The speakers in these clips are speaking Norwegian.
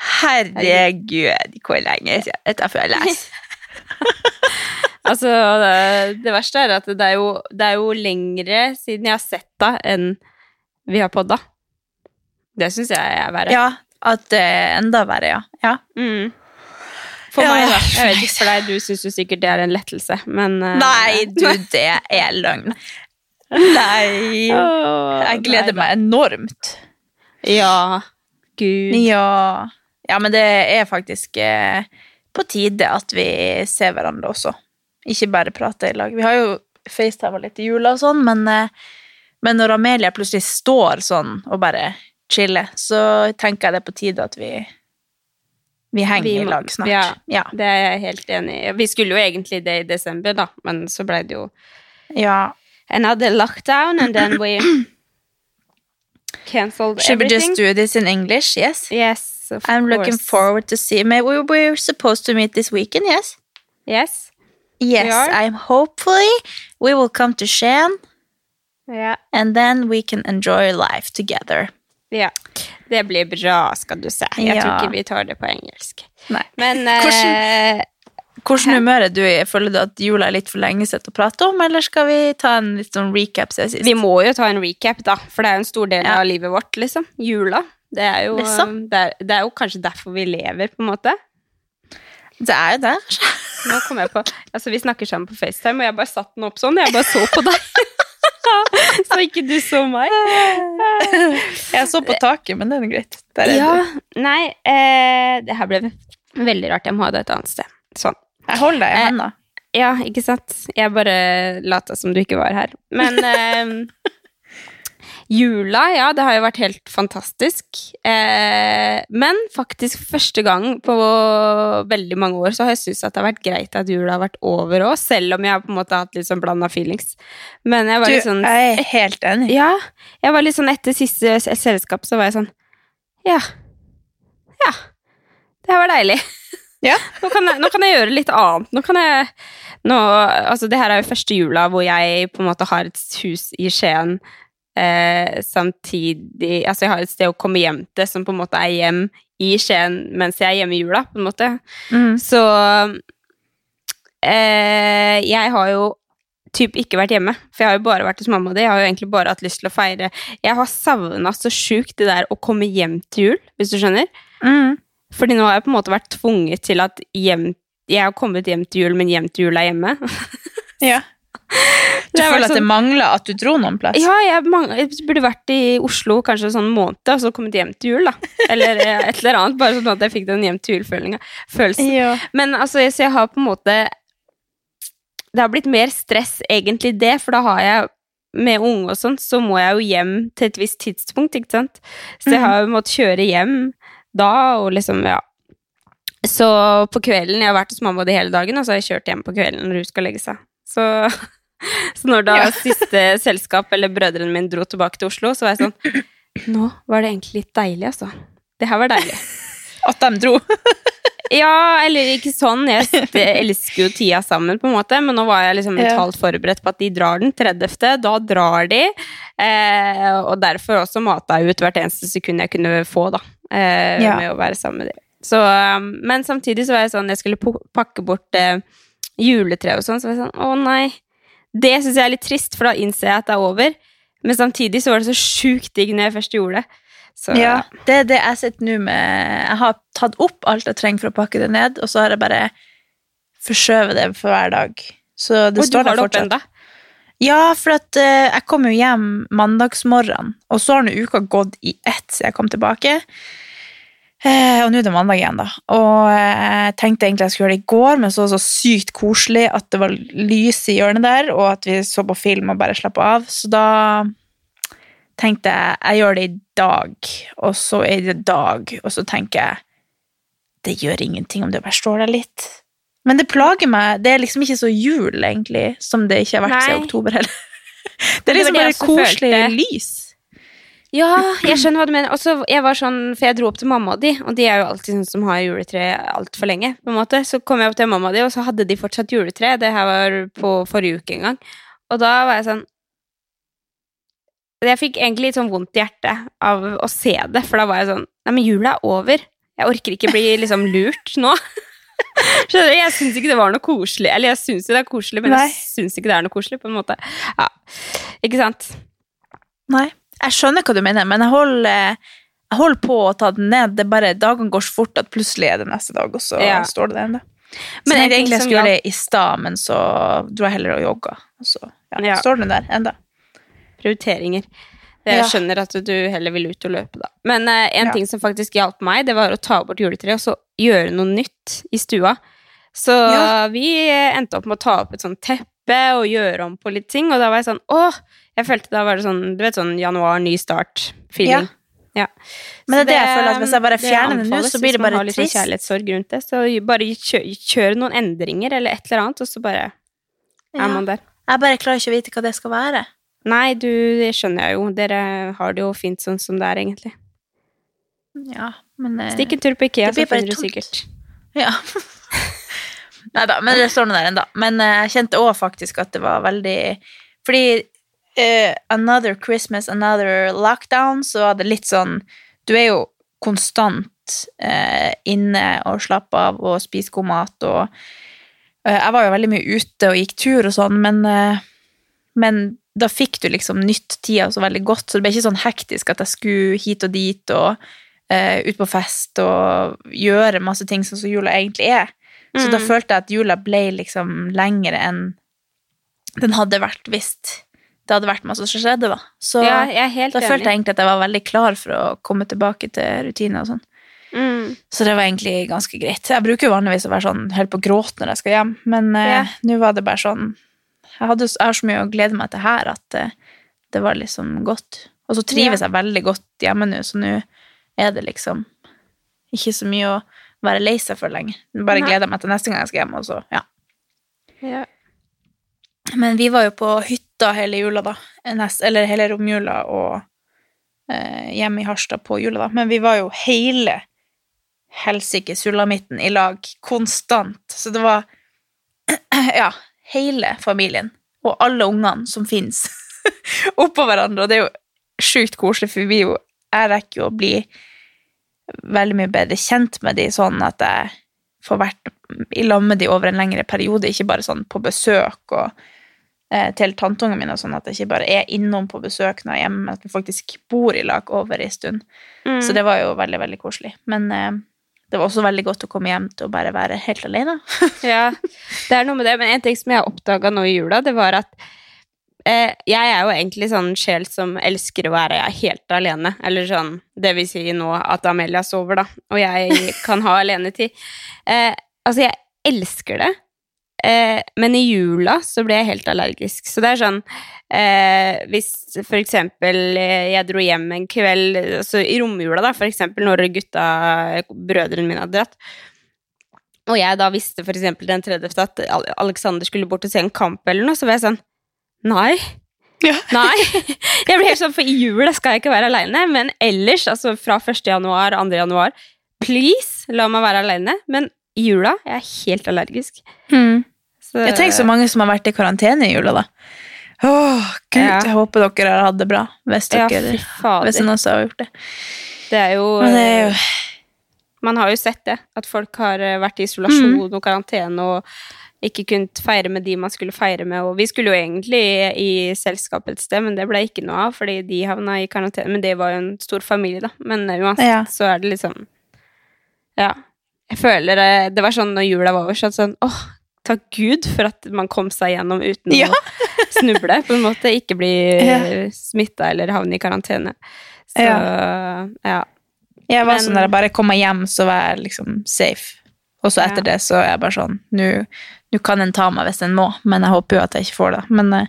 Herregud, hvor lenge siden dette før jeg leser. Altså, det, det verste er at det er, jo, det er jo lengre siden jeg har sett deg enn vi har podda. Det syns jeg er verre. Ja, at det er enda verre, ja. ja. Mm. For Ja, meg, da. Jeg vet ikke, for deg, du syns jo sikkert det er en lettelse, men eh, Nei, du, det er løgn. Nei. Jeg gleder meg enormt. Ja. Gud. Ja. Ja, men det er faktisk eh, på tide at vi ser hverandre også. Ikke bare prater i lag. Vi har jo facetima litt i jula og sånn, men, eh, men når Amelia plutselig står sånn og bare chiller, så tenker jeg det er på tide at vi vi henger Vi i lag snart. Ja, Ja. det er jeg helt enig i. Vi skulle jo egentlig det i desember, da, men så ble det jo ja. another lockdown, and then we cancelled everything. Should we just do this in English? Yes. Yes, of I'm looking forward to see. Maybe we we're supposed to meet this weekend. Yes. Yes. Yes. I'm hopefully we will come to Shan, Yeah. and then we can enjoy life together. ja. Det blir bra, skal du se. Jeg Ja. tror ikke vi tar det på engelsk. Nei. Men Hvordan- eh, Hvordan humør er du i? Føler du at jula er litt for lenge siden å prate om, eller skal vi ta en litt sånn recap vi må jo ta en recap, da. For det er jo en stor del Ja. av livet vårt, liksom. Jula. Det er, jo, Liksom. det, er, det er jo kanskje derfor vi lever, på en måte. Det er jo det. Nå kom jeg på Altså, vi snakker sammen på FaceTime, og jeg bare satte den opp sånn. Jeg bare så på deg. så ikke du så meg. Jeg så på taket, men det er greit. Der er Ja, du. nei eh, Det her ble veldig rart. Jeg må ha det et annet sted. Sånn. Jeg holder deg i Eh. Ja, ikke sant? Jeg bare lata som du ikke var her. Men eh, Jula, ja, det har jo vært helt fantastisk. Eh, men faktisk første gang på veldig mange år så har jeg syntes at det har vært greit at jula har vært over òg, selv om jeg har på en måte hatt litt sånn blanda feelings. Men jeg var Du, litt sånn jeg er helt enig. Ja, jeg var litt sånn etter siste selskap så var jeg sånn Ja. Ja. Det her var deilig. Ja. Nå kan, jeg, nå kan jeg gjøre litt annet. Nå kan jeg nå, Altså, det her er jo første jula hvor jeg på en måte har et hus i Skien eh, samtidig Altså, jeg har et sted å komme hjem til som på en måte er hjem i Skien mens jeg er hjemme i jula, på en måte. Mm. Så eh, jeg har jo typ ikke vært hjemme, for jeg har jo bare vært hos mamma og de. Jeg har jo egentlig bare hatt lyst til å feire. Jeg har savna så sjukt det der å komme hjem til jul, hvis du skjønner. Mm. Fordi nå har jeg på en måte vært tvunget til at hjem Jeg har kommet hjem til jul, men hjem til jul er hjemme. Ja. Du Det føler vært at det sånn- mangler at du dro noen plass? Ja, jeg, mangler, jeg burde vært i Oslo kanskje en sånn måned, og så kommet hjem til jul, da. Eller eh, et eller annet, bare sånn at jeg fikk den hjem til jul-følelsen. Ja. Men altså, så jeg har på en måte Det har blitt mer stress, egentlig, det, for da har jeg med unge og sånn, så må jeg jo hjem til et visst tidspunkt, ikke sant. Så jeg har jo måttet kjøre hjem da, og liksom, ja. Så på kvelden Jeg har vært hos mamma de hele dagen, og så har jeg kjørt hjem på kvelden når hun skal legge seg. Så, så når da Ja. siste selskap, eller brødrene mine, dro tilbake til Oslo, så var jeg sånn Nå var det egentlig litt deilig, altså. Det her var deilig. At de dro? Ja, eller ikke sånn. Jeg elsker jo tida sammen, på en måte, men nå var jeg liksom mentalt forberedt på at de drar den 30. Da drar de. Eh, og derfor også mata jeg ut hvert eneste sekund jeg kunne få, da. Eh, Ja. Med å være sammen med dem. Så, um, men samtidig så var jeg sånn Jeg skulle pakke bort eh, juletreet og sånn, så var jeg sånn Å, nei. Det syns jeg er litt trist, for da innser jeg at det er over. Men samtidig så var det så sjukt digg når jeg først gjorde det. Så Ja, det er det jeg sitter nå med. Jeg har tatt opp alt jeg trenger for å pakke det ned, og så har jeg bare forskjøvet det for hver dag. Så det Og står der fortsatt. Ja, for at uh, jeg kom jo hjem mandagsmorgen, og så har nå uka gått i ett siden jeg kom tilbake. Eh, og nå er det mandag igjen, da. Og eh, jeg tenkte egentlig jeg skulle gjøre det i går, men så var det så sykt koselig at det var lys i hjørnet der, og at vi så på film og bare slappa av. Så da tenkte jeg jeg gjør det i dag, og så er det dag, og så tenker jeg det gjør ingenting om det bare står der litt. Men det plager meg. Det er liksom ikke så jul, egentlig, som det ikke har vært Nei. siden oktober heller. Det er liksom det det bare koselig følte. lys. Ja, jeg skjønner hva du mener. Og så jeg var sånn, For jeg dro opp til mamma og de, og de er jo alltid sånn som har juletre altfor lenge. på en måte. Så kom jeg opp til mamma og de, og så hadde de fortsatt juletre. Det her var på forrige uke en gang. Og da var jeg sånn Jeg fikk egentlig litt sånn vondt i hjertet av å se det, for da var jeg sånn Nei, men jula er over. Jeg orker ikke bli liksom lurt nå. Skjønner du? Jeg syns ikke det var noe koselig. Eller jeg syns jo det er koselig, men Nei. jeg syns ikke det er noe koselig, på en måte. Ja, Ikke sant? Nei, jeg skjønner hva du mener, men jeg holder, jeg holder på å ta den ned. Det er bare, Dagene går så fort at plutselig er det neste dag, og så Ja. står det der ennå. Men jeg egentlig jeg skulle gjøre det i stad, men så dro jeg heller og jogga. Og så ja, Ja. står den der enda. prioriteringer. Jeg skjønner at du heller vil ut og løpe, da. Men uh, en ting som faktisk hjalp meg, det var å ta bort juletreet og så gjøre noe nytt i stua. Så vi endte opp med å ta opp et sånt teppe og gjøre om på litt ting, og da var jeg sånn åh! Jeg følte da var det sånn, du vet sånn januar, ny start-feeling. Ja. Men det er det jeg føler at hvis jeg bare det fjerner det nå, så blir det hvis man bare har litt sånn trist. kjærlighetssorg rundt det. Så bare kjør, kjør noen endringer eller et eller annet, og så bare Ja. er man der. Jeg bare klarer ikke å vite hva det skal være. Nei, du, det skjønner jeg jo. Dere har det jo fint sånn som det er, egentlig. Ja, men eh, Stikk en tur på Ikea, så finner du sikkert. Ja. Nei da, men det står nå der ennå. Men eh, jeg kjente òg faktisk at det var veldig Fordi eh, Another Christmas, another lockdown, så var det litt sånn Du er jo konstant uh, inne og slapper av og spiser god mat og uh, Jeg var jo veldig mye ute og gikk tur og sånn, men, men da fikk du liksom nytt tida så veldig godt, så det ble ikke sånn hektisk at jeg skulle hit og dit og ut på fest og gjøre masse ting sånn som jula egentlig er. Så da Mm. følte jeg at jula ble liksom lengre enn den hadde vært hvis det hadde vært masse som skjedde, da. Så Ja, da følte jeg egentlig at jeg var veldig klar for å komme tilbake til rutiner og sånn. Mm. Så det var egentlig ganske greit. Jeg bruker jo vanligvis å være sånn helt på gråt når jeg skal hjem, men ja. uh, nå var det bare sånn jeg, hadde, jeg har så mye å glede meg til her at uh, det var liksom godt. Og så trives jeg veldig godt hjemme nå, så nå er det liksom ikke så mye å være lei seg for lenger. Bare Nei. gleder meg til neste gang jeg skal hjem, og så, ja. Ja. Men vi var jo på hytta hele jula, da. Eller hele romjula og eh, hjemme i Harstad på jula, da. Men vi var jo hele helsike sulamitten i lag konstant. Så det var ja, hele familien og alle ungene som fins, oppå hverandre. Og det er jo sjukt koselig, for vi jo Jeg rekker jo å bli veldig mye bedre kjent med de, sånn at jeg får vært i lag med de over en lengre periode, ikke bare sånn på besøk og til tanteungene mine, sånn at jeg ikke bare er innom på besøk når jeg er hjemme, men at vi faktisk bor i lag over en stund. Mm. Så det var jo veldig, veldig koselig. Men eh, det var også veldig godt å komme hjem til å bare være helt alene. ja, det er noe med det. Men en ting som jeg oppdaga nå i jula, det var at eh, jeg er jo egentlig sånn sjel som elsker å være helt alene. Eller sånn, det vil si nå at Amelia sover, da, og jeg kan ha alenetid. Eh, altså, jeg elsker det. Eh, men i jula så ble jeg helt allergisk. Så det er sånn eh, Hvis for eksempel eh, jeg dro hjem en kveld altså i romjula, da, for eksempel når gutta, brødrene mine hadde dratt, og jeg da visste for eksempel den 30. at Alexander skulle bort og se en kamp eller noe, så var jeg sånn Nei. Nei. Jeg ble helt sånn, for i jula skal jeg ikke være aleine, men ellers, altså fra 1. januar, 2. januar, please, la meg være aleine. Men i jula jeg er helt allergisk. Så, Jeg tenker så mange som har vært i karantene i jula, da. Åh, gud, Ja. jeg håper dere har hatt det bra. Hvis, Ja, dere, fy fader. hvis noen har gjort det. Det er jo det er jo Man har jo sett det, at folk har eh, vært i isolasjon Mm. og karantene og ikke kunnet feire med de man skulle feire med. Og vi skulle jo egentlig i selskap et sted, men det ble ikke noe av, fordi de havna i karantene. Men det var jo en stor familie, da. Men eh, uansett Ja. så er det liksom Ja. Jeg føler eh, Det var sånn når jula var over, så sånn åh, takk Gud for at man kom seg gjennom uten Ja. å snuble, på en måte. Ikke bli Ja. ja. smitta eller havne i karantene. Så ja. Jeg var Men- sånn der jeg bare kommer hjem, så var jeg liksom safe. Og så etter Ja. det så er jeg bare sånn Nå kan en ta meg hvis en må, men jeg håper jo at jeg ikke får det. Men eh,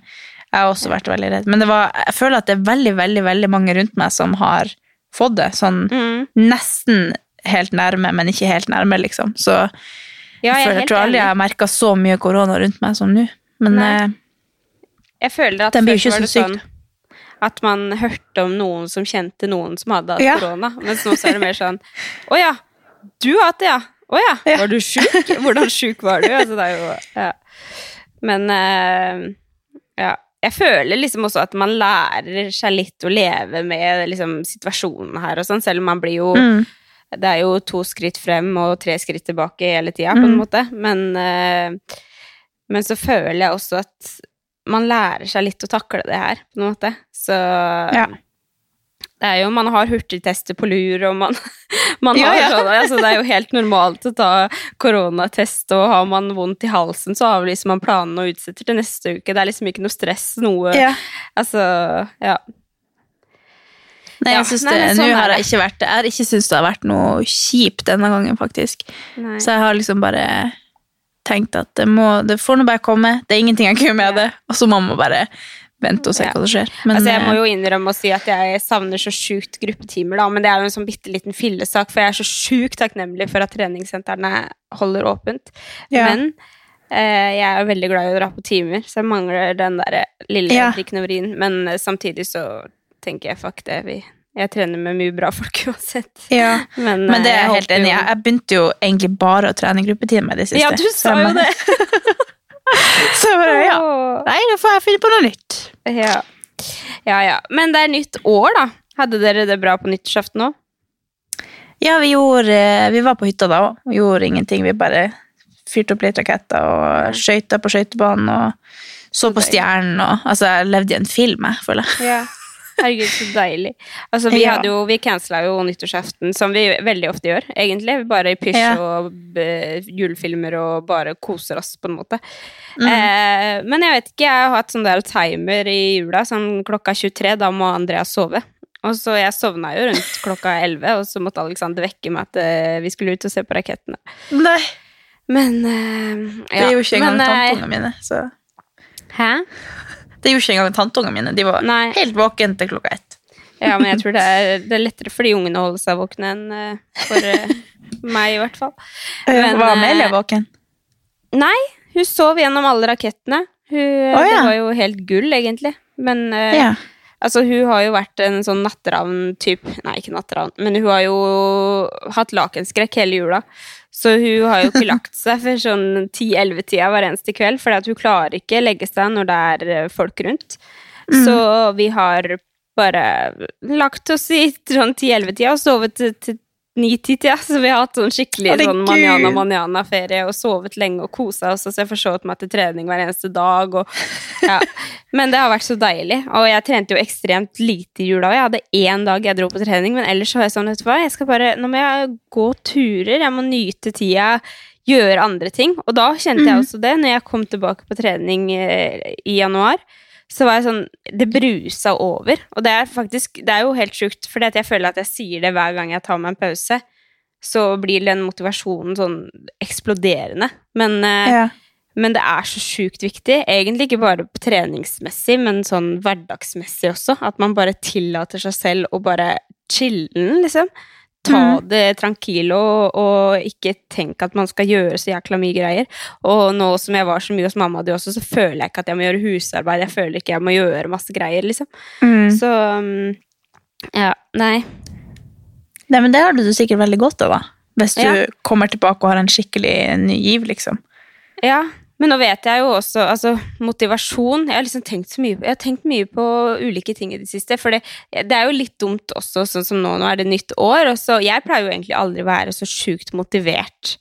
jeg har også vært veldig redd. Men det var, jeg føler at det er veldig, veldig, veldig mange rundt meg som har fått det. Sånn Mm. nesten helt nærme, men ikke helt nærme, liksom. Så Ja, jeg, jeg er føler, jeg tror aldri jeg har merka så mye korona rundt meg som nå. Men eh, Jeg føler at Den blir jo ikke så det syk, sånn at man hørte om noen som kjente noen som hadde hatt Ja. korona. Mens nå så er det mer sånn Å ja, du har hatt det, ja. Å ja, Ja. var du sjuk? Hvordan sjuk var du? Altså, det er jo Ja. Men eh, ja. Jeg føler liksom også at man lærer seg litt å leve med liksom, situasjonen her og sånn, selv om man blir jo mm, Det er jo to skritt frem og tre skritt tilbake hele tida, på en Mm. måte. Men, eh, men så føler jeg også at man lærer seg litt å takle det her, på en måte. Så Ja. det er jo, man har hurtigtester på lur, og man, man Ja, har ja. sånn, altså det er jo helt normalt å ta koronatest, og har man vondt i halsen, så avlyser man planene og utsetter til neste uke. Det er liksom ikke noe stress, noe ja. Altså, ja. Nei, jeg synes nei, det, sånn er har jeg ikke vært Jeg har ikke syntes det har vært noe kjipt denne gangen, faktisk. Nei. Så jeg har liksom bare tenkt at det, må, det får nå bare komme. Det er ingenting jeg kan gjøre med det. Og så må man bare vente og se hva som skjer. Men altså, jeg må eh, jo innrømme å si at jeg savner så sjukt gruppetimer, da, men det er jo en sånn bitte liten fillesak, for jeg er så sjukt takknemlig for at treningssentrene holder åpent. Ja. Men eh, jeg er jo veldig glad i å dra på timer, så jeg mangler den der lille Ja. Men eh, samtidig så tenker jeg fuck det, vi Jeg trener med mye bra folk uansett. ja. Men, Men det eh, er jeg helt enig i. Jeg begynte jo egentlig bare å trene gruppetime i det siste. Ja, du sa jo det! Så jeg bare, ja. Nei, nå får jeg finne på noe nytt. Ja. ja, ja. Men det er nytt år, da. Hadde dere det bra på nyttårsaften òg? Ja, vi gjorde eh, Vi var på hytta da òg. Gjorde ingenting. Vi bare fyrte opp litt raketter og skøyta på skøytebanen og så på stjernen og Altså, jeg levde i en film, jeg, føler jeg. Ja. Herregud, så deilig. Altså, vi, Ja. hadde jo, vi cancela jo nyttårsaften, som vi veldig ofte gjør, egentlig. Bare i pysj Ja. og uh, julefilmer og bare koser oss, på en måte. Mm. Eh, men jeg vet ikke, jeg har hatt sånn der timer i jula, sånn klokka 23, da må Andreas sove. Og så jeg sovna jo rundt klokka 11, og så måtte Alexander vekke meg at uh, vi skulle ut og se på rakettene. Nei, Men eh, det gjorde ikke engang eh, mine. Så. Hæ? Det gjorde ikke engang tanteungene mine. De var Nei. helt våkne til klokka ett. Ja, men jeg tror det er, det er lettere for de ungene å holde seg våkne enn eh, for eh, meg, i hvert fall. Men, var Amelia eh, våken? Nei, hun sov gjennom alle rakettene. Hun, oh, ja. Det var jo helt gull, egentlig. Men eh, Ja. altså, hun har jo vært en sånn natteravn-typ Nei, ikke natteravn, men hun har jo hatt lakenskrekk hele jula. Så hun har jo ikke lagt seg før sånn 10-11-tida hver eneste kveld, for hun klarer ikke legge seg når det er eh, folk rundt. Så vi har bare lagt oss i sånn 10-11-tida og sovet til, til 9-10-tida. Så vi har hatt sånn skikkelig Herregud. sånn manana-manana-ferie og sovet lenge og kosa oss. Og så jeg forsovet meg til trening hver eneste dag. Og, ja. Men det har vært så deilig. Og jeg trente jo ekstremt lite i jula. Jeg hadde én dag jeg dro på trening, men ellers så var jeg sånn, vet du hva, jeg skal bare, nå må jeg gå turer, jeg må nyte tida, gjøre andre ting. Og da kjente jeg også det, når jeg kom tilbake på trening eh, i januar så var jeg sånn Det brusa over. Og det er faktisk Det er jo helt sjukt, for jeg føler at jeg sier det hver gang jeg tar meg en pause. Så blir den motivasjonen sånn eksploderende. Men, eh, Ja. men det er så sjukt viktig. Egentlig ikke bare treningsmessig, men sånn hverdagsmessig også. At man bare tillater seg selv å bare chille'n, liksom. Ta Mm. det tranquilo og, og ikke tenke at man skal gjøre så jækla mye greier. Og nå som jeg var så mye hos mamma di også, så føler jeg ikke at jeg må gjøre husarbeid. Jeg føler ikke jeg må gjøre masse greier, liksom. Mm. Så um, ja, nei. Nei, men det har du sikkert veldig godt av, da. Hvis du Ja. kommer tilbake og har en skikkelig ny giv, liksom. Ja, Men nå vet jeg jo også altså, motivasjon Jeg har liksom tenkt så mye Jeg har tenkt mye på ulike ting i det siste. For det, det er jo litt dumt også, sånn som nå. Nå er det nytt år. Og så, jeg pleier jo egentlig aldri å være så sjukt motivert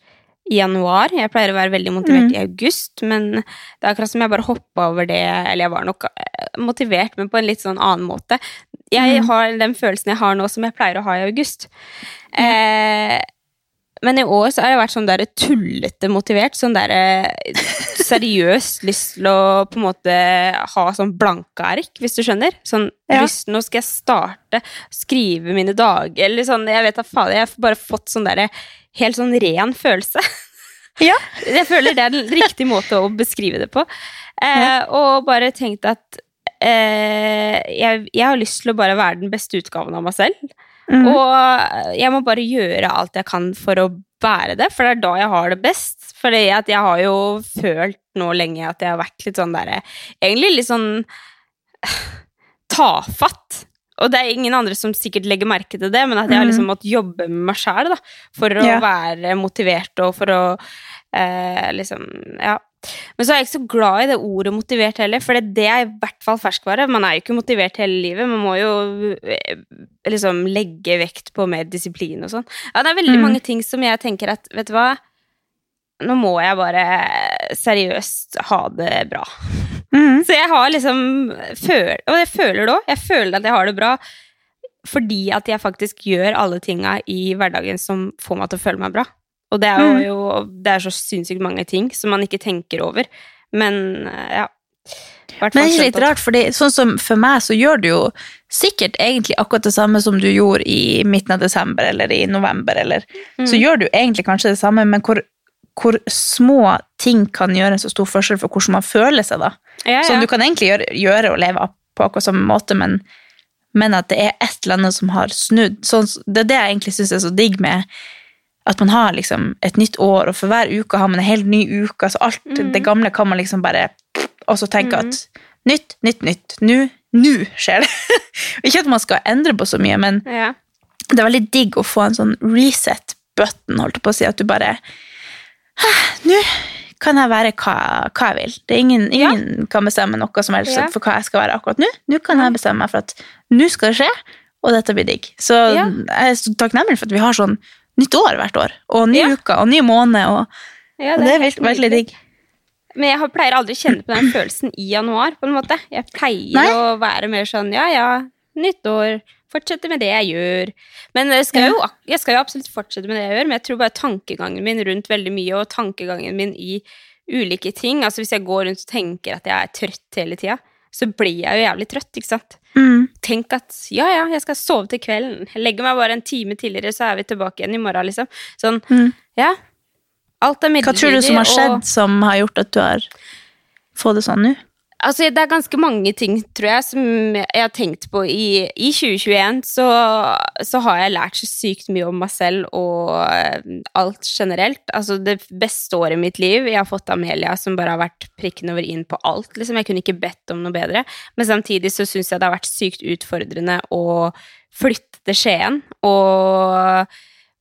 i januar. Jeg pleier å være veldig motivert Mm. i august, men det er akkurat som jeg bare hoppa over det. Eller jeg var nok eh, motivert, men på en litt sånn annen måte. Jeg Mm. har den følelsen jeg har nå, som jeg pleier å ha i august. Eh, men i år så har jeg vært sånn der tullete motivert. Sånn der eh, seriøst lyst til å på en måte ha sånn blanke ark, hvis du skjønner. Sånn Ja. lyst, nå skal jeg starte, skrive mine dager, eller sånn, jeg vet da faen, jeg har bare fått sånn der helt sånn ren følelse. Ja. Jeg føler det er den riktige måte å beskrive det på. Eh, og bare tenkt at eh, jeg, jeg har lyst til å bare være den beste utgaven av meg selv. Mm. Og jeg må bare gjøre alt jeg kan for å være det, for det er da jeg har det best. For jeg har jo følt nå lenge at jeg har vært litt sånn derre Egentlig litt sånn tafatt. Og det er ingen andre som sikkert legger merke til det, men at jeg har liksom måttet jobbe med meg sjæl for å Ja. være motivert og for å eh, liksom Ja. Men så er jeg ikke så glad i det ordet motivert heller, for det er i hvert fall ferskvare. Man er jo ikke motivert hele livet, man må jo eh, liksom legge vekt på mer disiplin og sånn. Ja, det er veldig Mm. mange ting som jeg tenker at, vet du hva, nå må jeg bare seriøst ha det bra. Mm. Så jeg har liksom føl, Og jeg føler det òg. Jeg føler at jeg har det bra fordi at jeg faktisk gjør alle tinga i hverdagen som får meg til å føle meg bra. Og det er jo, Mm. jo det er så sinnssykt mange ting som man ikke tenker over. Men eh, ja. Men det er ikke litt rart, fordi sånn som for meg så gjør du jo sikkert egentlig akkurat det samme som du gjorde i midten av desember eller i november, eller så Mm. gjør du egentlig kanskje det samme, men hvor, hvor små ting kan gjøre en så stor forskjell for hvordan man føler seg da. ja, ja. du kan egentlig gjøre, gjøre og leve på akkurat samme måte, men, men at det er et eller annet som har snudd. Sånn, det er det jeg egentlig syns er så digg med at man har liksom et nytt år, og for hver uke har man en helt ny uke. Altså alt Mm. det gamle kan man liksom bare Og så tenke at nytt, nytt, nytt. Nå, nå skjer det. Ikke at man skal endre på så mye, men ja. det er veldig digg å få en sånn reset-button, holdt jeg på å si, at du bare «Ah, Nå kan jeg være hva, hva jeg vil. Det er ingen, ingen kan bestemme noe som helst Ja. for hva jeg skal være akkurat nå. Nå kan jeg bestemme meg for at nå skal det skje, og dette blir digg. Så Ja. jeg er så takknemlig for at vi har sånn nytt år hvert år, og ny Ja. uke og ny måned, og, ja og det er veldig virkelig, virkelig digg. Men jeg pleier aldri å kjenne på den følelsen i januar, på en måte. Jeg pleier Nei. å være mer sånn ja, ja, nytt år, fortsette med det jeg gjør. Men jeg skal, jo, jeg skal jo absolutt fortsette med det jeg gjør, men jeg tror bare tankegangen min rundt veldig mye, og tankegangen min i ulike ting Altså hvis jeg går rundt og tenker at jeg er trøtt hele tida, så blir jeg jo jævlig trøtt, ikke sant? Mm. Tenk at ja, ja, jeg skal sove til kvelden. Jeg legger meg bare en time tidligere, så er vi tilbake igjen i morgen, liksom. Sånn, Mm. ja. Alt er midlertidig. Hva tror du som har skjedd og- som har gjort at du har fått det sånn nå? Altså, det er ganske mange ting, tror jeg, som jeg har tenkt på i, i 2021. Så, så har jeg lært så sykt mye om meg selv og eh, alt generelt. Altså, det beste året i mitt liv. Jeg har fått Amelia, som bare har vært prikken over inn på alt. Liksom. Jeg kunne ikke bedt om noe bedre. Men samtidig så syns jeg det har vært sykt utfordrende å flytte til Skien. Og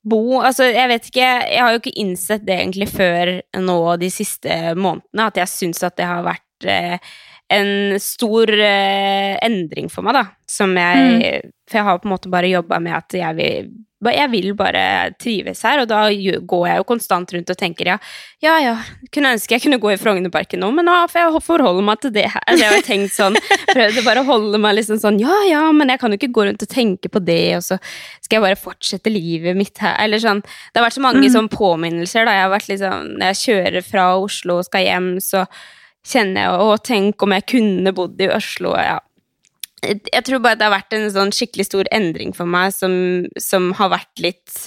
bo Altså, jeg vet ikke Jeg har jo ikke innsett det egentlig før nå de siste månedene, at jeg syns at det har vært en stor eh, endring for meg, da. Som jeg For jeg har på en måte bare jobba med at jeg vil jeg vil bare trives her, og da går jeg jo konstant rundt og tenker ja, ja, ja, kunne ønske jeg kunne gå i Frognerparken nå, men nå får jeg forholde meg til det her. Altså, jeg har tenkt sånn, prøvde bare å holde meg liksom sånn ja, ja, men jeg kan jo ikke gå rundt og tenke på det, og så skal jeg bare fortsette livet mitt her, eller sånn. Det har vært så mange sånn påminnelser, da. Jeg har vært liksom, når jeg kjører fra Oslo og skal hjem, så kjenner jeg å tenk om jeg kunne bodd i Oslo, ja. Jeg tror bare det har vært en sånn skikkelig stor endring for meg som, som har vært litt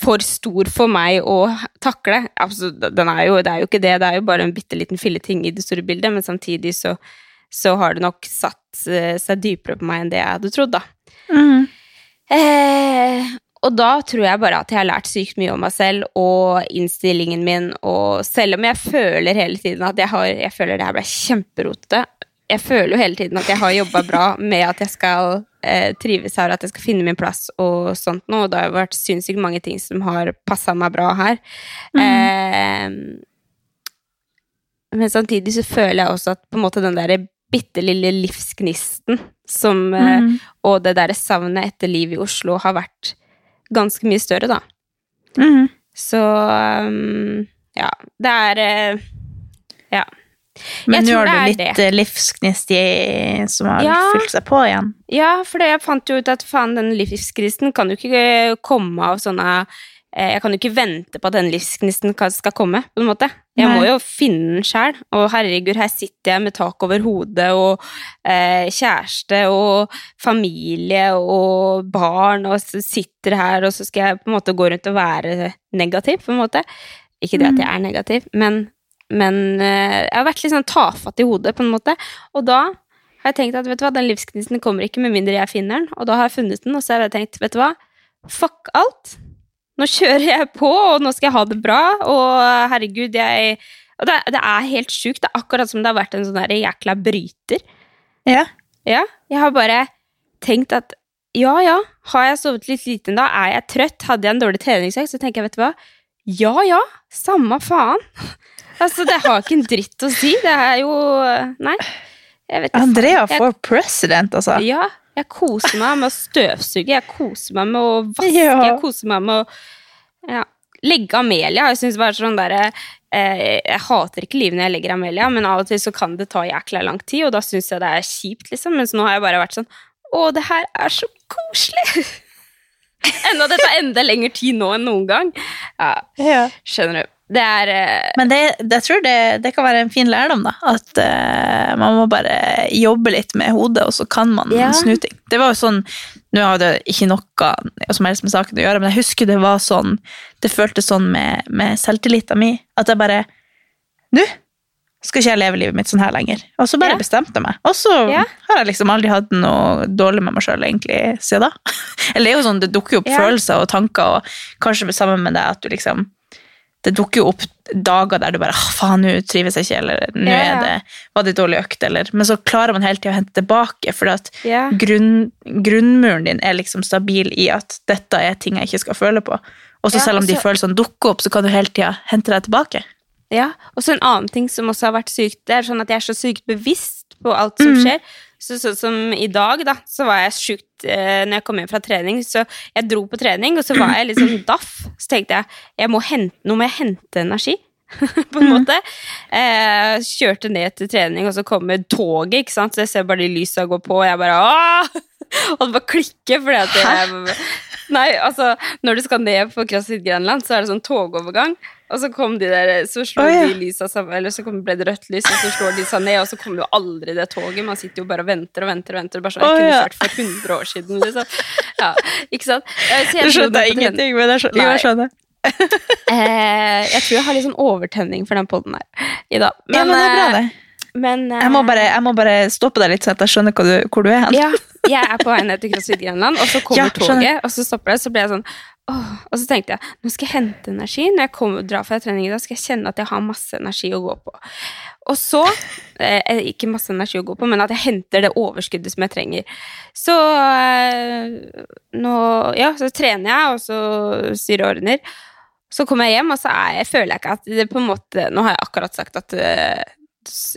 for stor for meg å takle. Altså, den er jo, det er jo ikke det, det er jo bare en bitte liten filleting i det store bildet, men samtidig så, så har det nok satt eh, seg dypere på meg enn det jeg hadde trodd, da. Mm. Eh, og da tror jeg bare at jeg har lært sykt mye om meg selv og innstillingen min, og selv om jeg føler hele tiden at jeg har Jeg føler det her ble kjemperotete. Jeg føler jo hele tiden at jeg har jobba bra med at jeg skal eh, trives her, at jeg skal finne min plass og sånt noe, og det har vært sinnssykt mange ting som har passa meg bra her. Eh, men samtidig så føler jeg også at på en måte den der bitte lille livsgnisten som, eh, Mhm. og det derre savnet etter livet i Oslo har vært ganske mye større, da. Mm. Så um, ja, det er uh, Ja. Men nå har du det litt det. livsgnist i, som har Ja. fylt seg på igjen. Ja, for jeg fant jo ut at faen, den livsgnisten kan jo ikke komme av sånne eh, Jeg kan jo ikke vente på at den livsgnisten skal komme, på en måte. Jeg må jo finne den sjæl. Og herregud, her sitter jeg med tak over hodet og eh, kjæreste og familie og barn, og sitter her, og så skal jeg på en måte gå rundt og være negativ, på en måte. Ikke det at jeg er negativ, men, men eh, jeg har vært litt sånn tafatt i hodet, på en måte. Og da har jeg tenkt at vet du hva, den livsgnisten kommer ikke med mindre jeg finner den, og da har jeg funnet den, og så har jeg tenkt, vet du hva, fuck alt. Nå kjører jeg på, og nå skal jeg ha det bra, og herregud, jeg og det, det er helt sjukt. Det er akkurat som det har vært en sånn der jækla bryter. Ja. Ja, jeg har bare tenkt at ja, ja, har jeg sovet litt lite da, er jeg trøtt, hadde jeg en dårlig treningsøkt, så tenker jeg, vet du hva, ja, ja, samme faen. Altså, det har ikke en dritt å si, det er jo, nei, jeg vet ikke. Andrea for president, altså. Ja, jeg koser meg med å støvsuge, jeg koser meg med å vaske, Ja. jeg koser meg med å ja, legge Amelia. Jeg synes bare sånn der, eh, jeg hater ikke livet når jeg legger Amelia, men av og til så kan det ta jækla lang tid, og da synes jeg det er kjipt, liksom. Mens nå har jeg bare vært sånn, å, det her er så koselig. Enda det tar enda lengre tid nå enn noen gang. Ja, Ja. skjønner du. Det er eh, Men det, det, tror det, det kan være en fin lærdom, da. At uh, man må bare jobbe litt med hodet, og så kan man Ja. snu ting. Det var jo sånn Nå har det ikke noe som helst med saken å gjøre, men jeg husker det var sånn Det føltes sånn med, med selvtilliten min. At jeg bare Nå skal ikke jeg leve livet mitt sånn her lenger. Og så bare Ja. bestemte jeg meg. Og så Ja. har jeg liksom aldri hatt noe dårlig med meg sjøl egentlig siden da. Eller det er jo sånn, det dukker jo opp følelser og tanker, og kanskje sammen med deg at du liksom det dukker jo opp dager der du bare «Ah, faen, nå trives jeg ikke, eller nå yeah. det, var det dårlig økt, eller Men så klarer man hele tida å hente tilbake, for at Ja. grunn, grunnmuren din er liksom stabil i at dette er ting jeg ikke skal føle på. Og så Ja, selv om de og så- følelsene dukker opp, så kan du hele tida hente deg tilbake. Ja, og så en annen ting som også har vært sykt, det er sånn at jeg er så sykt bevisst på alt som Mm. skjer. Så, sånn som i dag, da, så var jeg sjukt eh, når jeg kom hjem fra trening. Så jeg dro på trening, og så var jeg litt sånn daff. Så tenkte jeg jeg må hente, nå må jeg hente energi. på en Mm. måte. Eh, kjørte ned til trening, og så kommer toget, ikke sant? så jeg ser bare de lysa gå på, og jeg bare Åh! Og det bare klikker, fordi at jeg Nei, altså, når du skal ned på CrossFit Grenland, så er det sånn togovergang. Og så kom de der, så slår oh, ja. de lysa sammen, eller så kom- ble det rødt lys, og så slår de seg ned, og så kommer jo aldri det toget. Man sitter jo bare og venter og venter og venter. Bare sånn, jeg Å, kunne kjørt for 100 år siden, liksom. Ja, ikke sant? Eh, jeg Det skjønner jeg ingenting, men jeg skjønner. Jo, jeg skjønner. Eh, jeg tror jeg har litt sånn overtenning for den podden her i dag. ja, men det er bra, eh, det. Men, eh, Jeg må bare, jeg må bare stoppe deg litt, så jeg skjønner hvor du, hvor du er. Ja, jeg er på vei ned til CrossFit Grenland, og så kommer Ja, toget, og så stopper det, så blir jeg sånn åh, Og så tenkte jeg nå skal jeg hente energi. Når jeg kommer, drar fra trening i dag, skal jeg kjenne at jeg har masse energi å gå på. Og så eh, Ikke masse energi å gå på, men at jeg henter det overskuddet som jeg trenger. Så eh, nå Ja, så trener jeg, og så jeg og ordner. Så kommer jeg hjem, og så er jeg, føler jeg ikke at det på en måte Nå har jeg akkurat sagt at eh,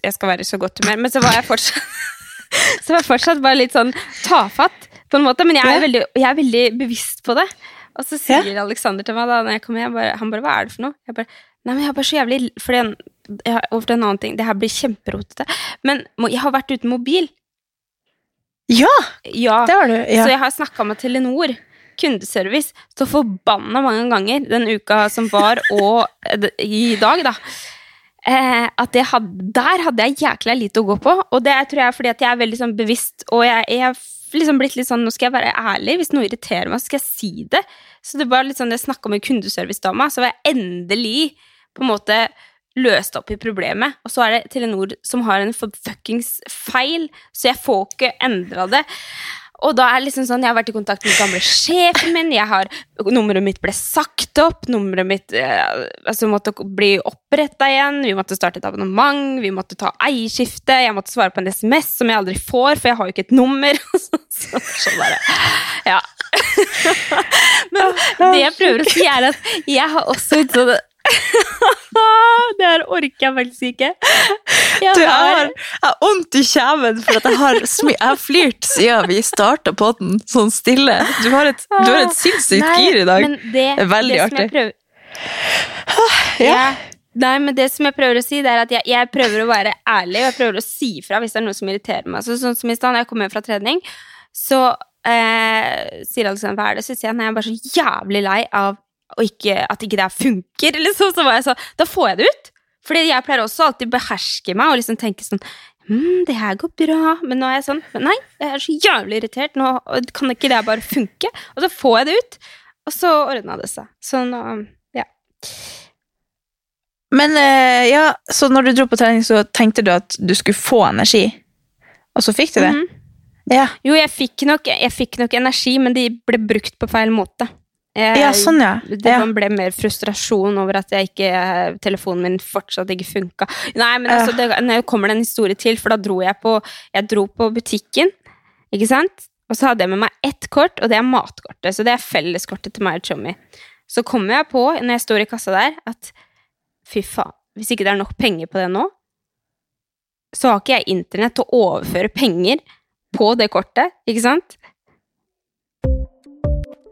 jeg skal være i så godt humør, men så var jeg fortsatt Så var jeg fortsatt bare litt sånn tafatt, på en måte. Men jeg er, veldig, jeg er veldig bevisst på det. Og så sier Alexander til meg da når jeg kommer hjem, bare, han bare 'Hva er det for noe?' Jeg bare 'Nei, men jeg er bare så jævlig Fordi en, jeg, over til en annen ting. Det her blir kjemperotete. Men jeg har vært uten mobil. Ja, Ja. det har du. Ja. Så jeg har snakka med Telenor kundeservice så forbanna mange ganger den uka som var, og eh, i dag, da. Eh, at jeg hadde, der hadde jeg jækla lite å gå på, og det tror jeg er fordi at jeg er veldig sånn bevisst, og jeg jeg liksom blitt litt sånn Nå skal jeg være ærlig, hvis noe irriterer meg, så skal jeg si det. Så det var litt sånn, jeg snakka med kundeservice-dama, så var jeg endelig på en måte løst opp i problemet. Og så er det Telenor som har en fuckings feil, så jeg får ikke endra det. Og da er det liksom sånn, jeg har vært i kontakt med gamle sjefen min, jeg har, nummeret mitt ble sagt opp, nummeret mitt eh, altså måtte bli oppretta igjen, vi måtte starte et abonnement, vi måtte ta eierskifte, jeg måtte svare på en SMS som jeg aldri får, for jeg har jo ikke et nummer. så, så, så bare, ja. Men det jeg prøver å si er at jeg har også et sånt det her orker jeg faktisk ikke. Jeg Du, jeg har vondt i kjeven for at jeg har, har flirt siden vi starta på den sånn stille. Du har et, du har et sinnssykt Nei, gir i dag. Men det, Det er veldig det artig. Prøver, Ja. Ja. Nei, men det som jeg prøver å si, det er at jeg, jeg prøver å være ærlig, og jeg prøver å si fra hvis det er noe som irriterer meg. Så, sånn som i stad, når jeg kom hjem fra trening, så eh, sier Alexander hva er det? Så sier han jeg er bare så jævlig lei av å ikke, at ikke det funker. Liksom. Så var jeg sånn da får jeg det ut. Fordi jeg pleier også alltid beherske meg og liksom tenke sånn mm, det her går bra. Men nå er jeg sånn Nei, jeg er så jævlig irritert. Nå kan ikke det bare funke. Og så får jeg det ut. Og så ordna det seg. Så nå Ja. Men eh, ja, så når du dro på trening, så tenkte du at du skulle få energi, og så fikk du det? Mhm. Ja. Jo, jeg fikk, nok, jeg fikk nok energi, men de ble brukt på feil måte. Jeg, ja, sånn ja. Det ja. ble mer frustrasjon over at ikke, telefonen min fortsatt ikke funka. Nei, men altså, det, når kommer det en historie til, for da dro jeg på Jeg dro på butikken, ikke sant? Og så hadde jeg med meg ett kort, og det er matkortet. Så det er felleskortet til meg og Tjommi. Så kommer jeg på, når jeg står i kassa der, at fy faen, hvis ikke det er nok penger på det nå, så har ikke jeg internett til å overføre penger på det kortet, ikke sant?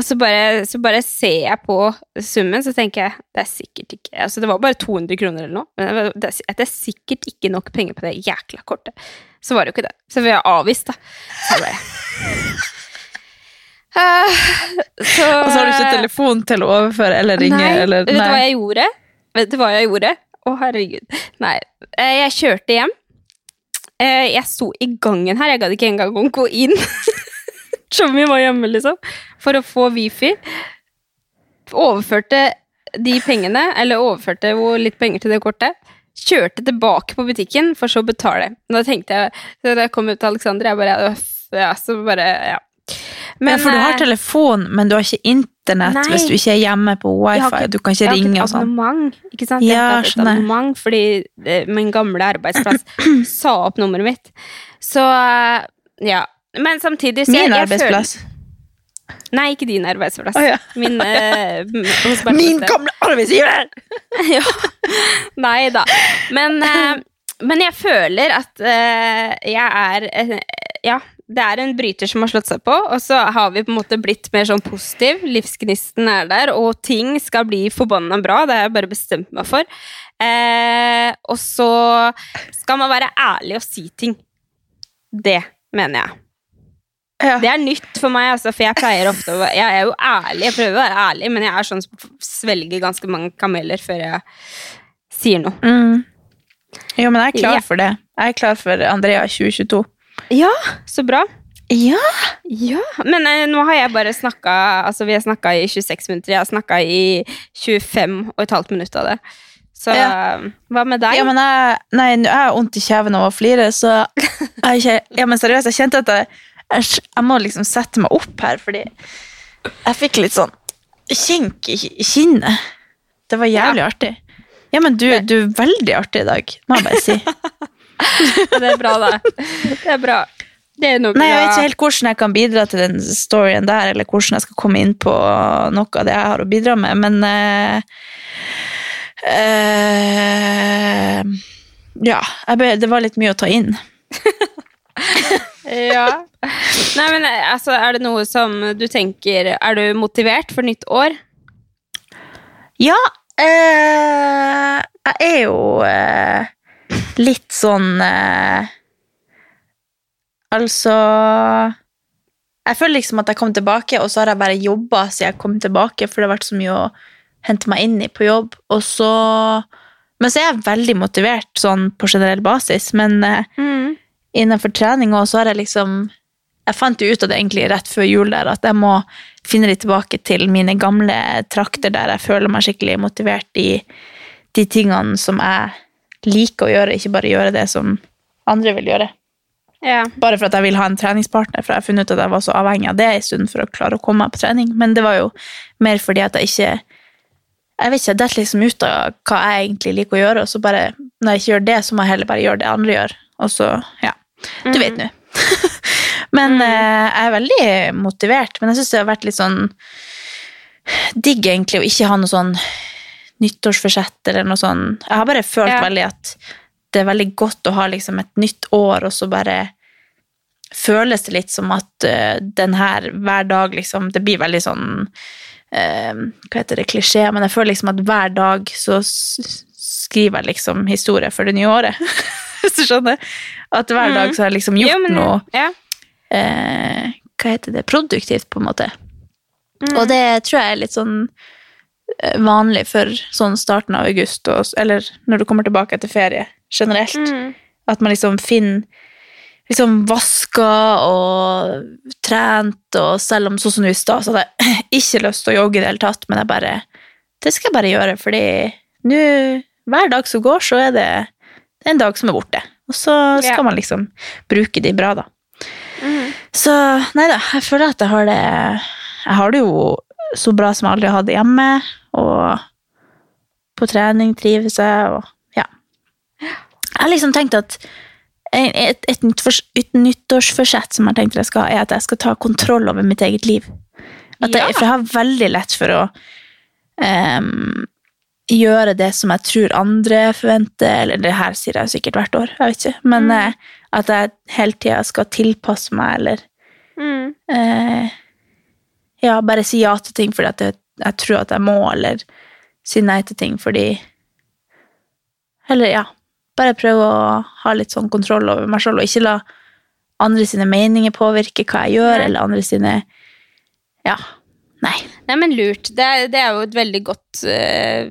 Og så bare, så bare ser jeg på summen, så tenker jeg det er sikkert ikke Altså, det var bare 200 kroner eller noe, men det er, det er sikkert ikke nok penger på det jækla kortet. Så var det jo ikke det. Så vi har avvist, da. Så Ah, så, Og så har du ikke telefon til å overføre eller ringe Nei, eller vet du hva jeg gjorde? Vet du hva jeg gjorde? Å, herregud. Nei. Eh, Jeg kjørte hjem. Eh, Jeg sto i gangen her. Jeg gadd ikke engang å gå inn. Tjommi var hjemme, liksom. For å få wifi. Overførte de pengene, eller overførte litt penger til det kortet. Kjørte tilbake på butikken, for så å betale. Da tenkte jeg, Da jeg kom ut til Alexander, jeg bare Ja, så bare Ja. Men, for du har eh, telefon, men du har ikke internett Nei. hvis du ikke er hjemme på wifi. ikke- Du kan ikke ringe ikke og sånn. ikke sant? Ja, jeg har ikke et abonnement fordi eh, min gamle arbeidsplass sa opp nummeret mitt. Så eh, ja. Men samtidig så Min jeg arbeidsplass. Føler, nei, ikke din arbeidsplass. Oh, ja. Min Bertha Min gamle arbeidsgiver! ja. Nei da. Men, uh, men jeg føler at uh, jeg er Ja, det er en bryter som har slått seg på, og så har vi på en måte blitt mer sånn positiv. Livsgnisten er der, og ting skal bli forbanna bra. Det har jeg bare bestemt meg for. Og så skal man være ærlig og si ting. Det mener jeg. Ja. Det er nytt for meg, altså, for jeg pleier ofte å Jeg er jo ærlig, jeg prøver å være ærlig, men jeg er sånn som svelger ganske mange kameler før jeg sier noe. Mm. Jo, men jeg er klar Ja. for det. Jeg er klar for Andrea 2022. Ja, så bra. Ja! Ja, Men eh, nå har jeg bare snakka Altså, vi har snakka i 26 minutter. Jeg har snakka i 25 og et halvt minutt av det. Så Ja. hva med deg? Ja, men jeg, nei, jeg har vondt i kjeven av å flire, så jeg, ja, men seriøst, jeg kjente at jeg, jeg, jeg må liksom sette meg opp her, fordi jeg fikk litt sånn kink i kinnet. Det var jævlig artig. Ja, men du, du er veldig artig i dag, må jeg bare si. det er bra, da. Det er bra. Det er Nei, Jeg vet ikke helt hvordan jeg kan bidra til den storyen der, eller hvordan jeg skal komme inn på noe av det jeg har å bidra med, men uh, uh, Ja, ble, det var litt mye å ta inn. Ja. Nei, men eh, altså, er det noe som du tenker Er du motivert for nytt år? Ja, eh, jeg er jo eh, litt sånn eh, Altså Jeg føler liksom at jeg kom tilbake, og så har jeg bare jobba siden jeg kom tilbake, for det har vært så mye å hente meg inn i på jobb. Og så Men så er jeg veldig motivert sånn på generell basis, men eh, innenfor trening òg, så har jeg liksom Jeg fant jo ut av det egentlig rett før jul der, at jeg må finne litt tilbake til mine gamle trakter der jeg føler meg skikkelig motivert i de tingene som jeg liker å gjøre, ikke bare gjøre det som andre vil gjøre. Ja. Bare for at jeg vil ha en treningspartner, for jeg har funnet ut at jeg var så avhengig av det en stund for å klare å komme meg på trening. Men det var jo mer fordi at jeg ikke Jeg vet ikke, jeg detter liksom ut av hva jeg egentlig liker å gjøre, og så bare Når jeg ikke gjør det, så må jeg heller bare gjøre det andre gjør. Og så, ja. Du vet nå. men eh, jeg er veldig motivert, men jeg syns det har vært litt sånn digg egentlig å ikke ha noe sånn nyttårsforsett eller noe sånn. Jeg har bare følt Ja. veldig at det er veldig godt å ha liksom et nytt år, og så bare føles det litt som at uh, den her hver dag liksom Det blir veldig sånn uh, Hva heter det, klisjé, men jeg føler liksom at hver dag så skriver jeg liksom historie for det nye året. Hvis du skjønner? At hver dag så har jeg liksom gjort Jo, men- noe Ja. eh, Hva heter det? Produktivt, på en måte. Mm. Og det tror jeg er litt sånn eh, vanlig for sånn starten av august, og, eller når du kommer tilbake etter ferie generelt. Mm. At man liksom finner liksom vaska og trent, og selv om sånn som nå i stad, så hadde jeg ikke lyst til å jogge i det hele tatt, men jeg bare Det skal jeg bare gjøre, fordi nå Hver dag som går, så er det, en dag som er borte. Og så skal Ja. man liksom bruke de bra, da. Mhm. Så nei da, jeg føler at jeg har det Jeg har det jo så bra som jeg aldri har hatt det hjemme, og på trening trives jeg, og ja. Jeg har liksom tenkt at et, et, et nyttårsforsett som jeg tenkte jeg skal ha, er at jeg skal ta kontroll over mitt eget liv. At jeg, Ja. For jeg har veldig lett for å em, gjøre det som jeg tror andre forventer, eller det her sier jeg jo sikkert hvert år, jeg vet ikke, men eh, at jeg hele tida skal tilpasse meg, eller Mm. eh, ja, bare si ja til ting fordi at jeg, jeg tror at jeg må, eller si nei til ting fordi Eller ja, bare prøve å ha litt sånn kontroll over meg selv, og ikke la andre sine meninger påvirke hva jeg gjør, eller andre sine Ja. Nei. Nei, men lurt. Det det er jo et veldig godt uh,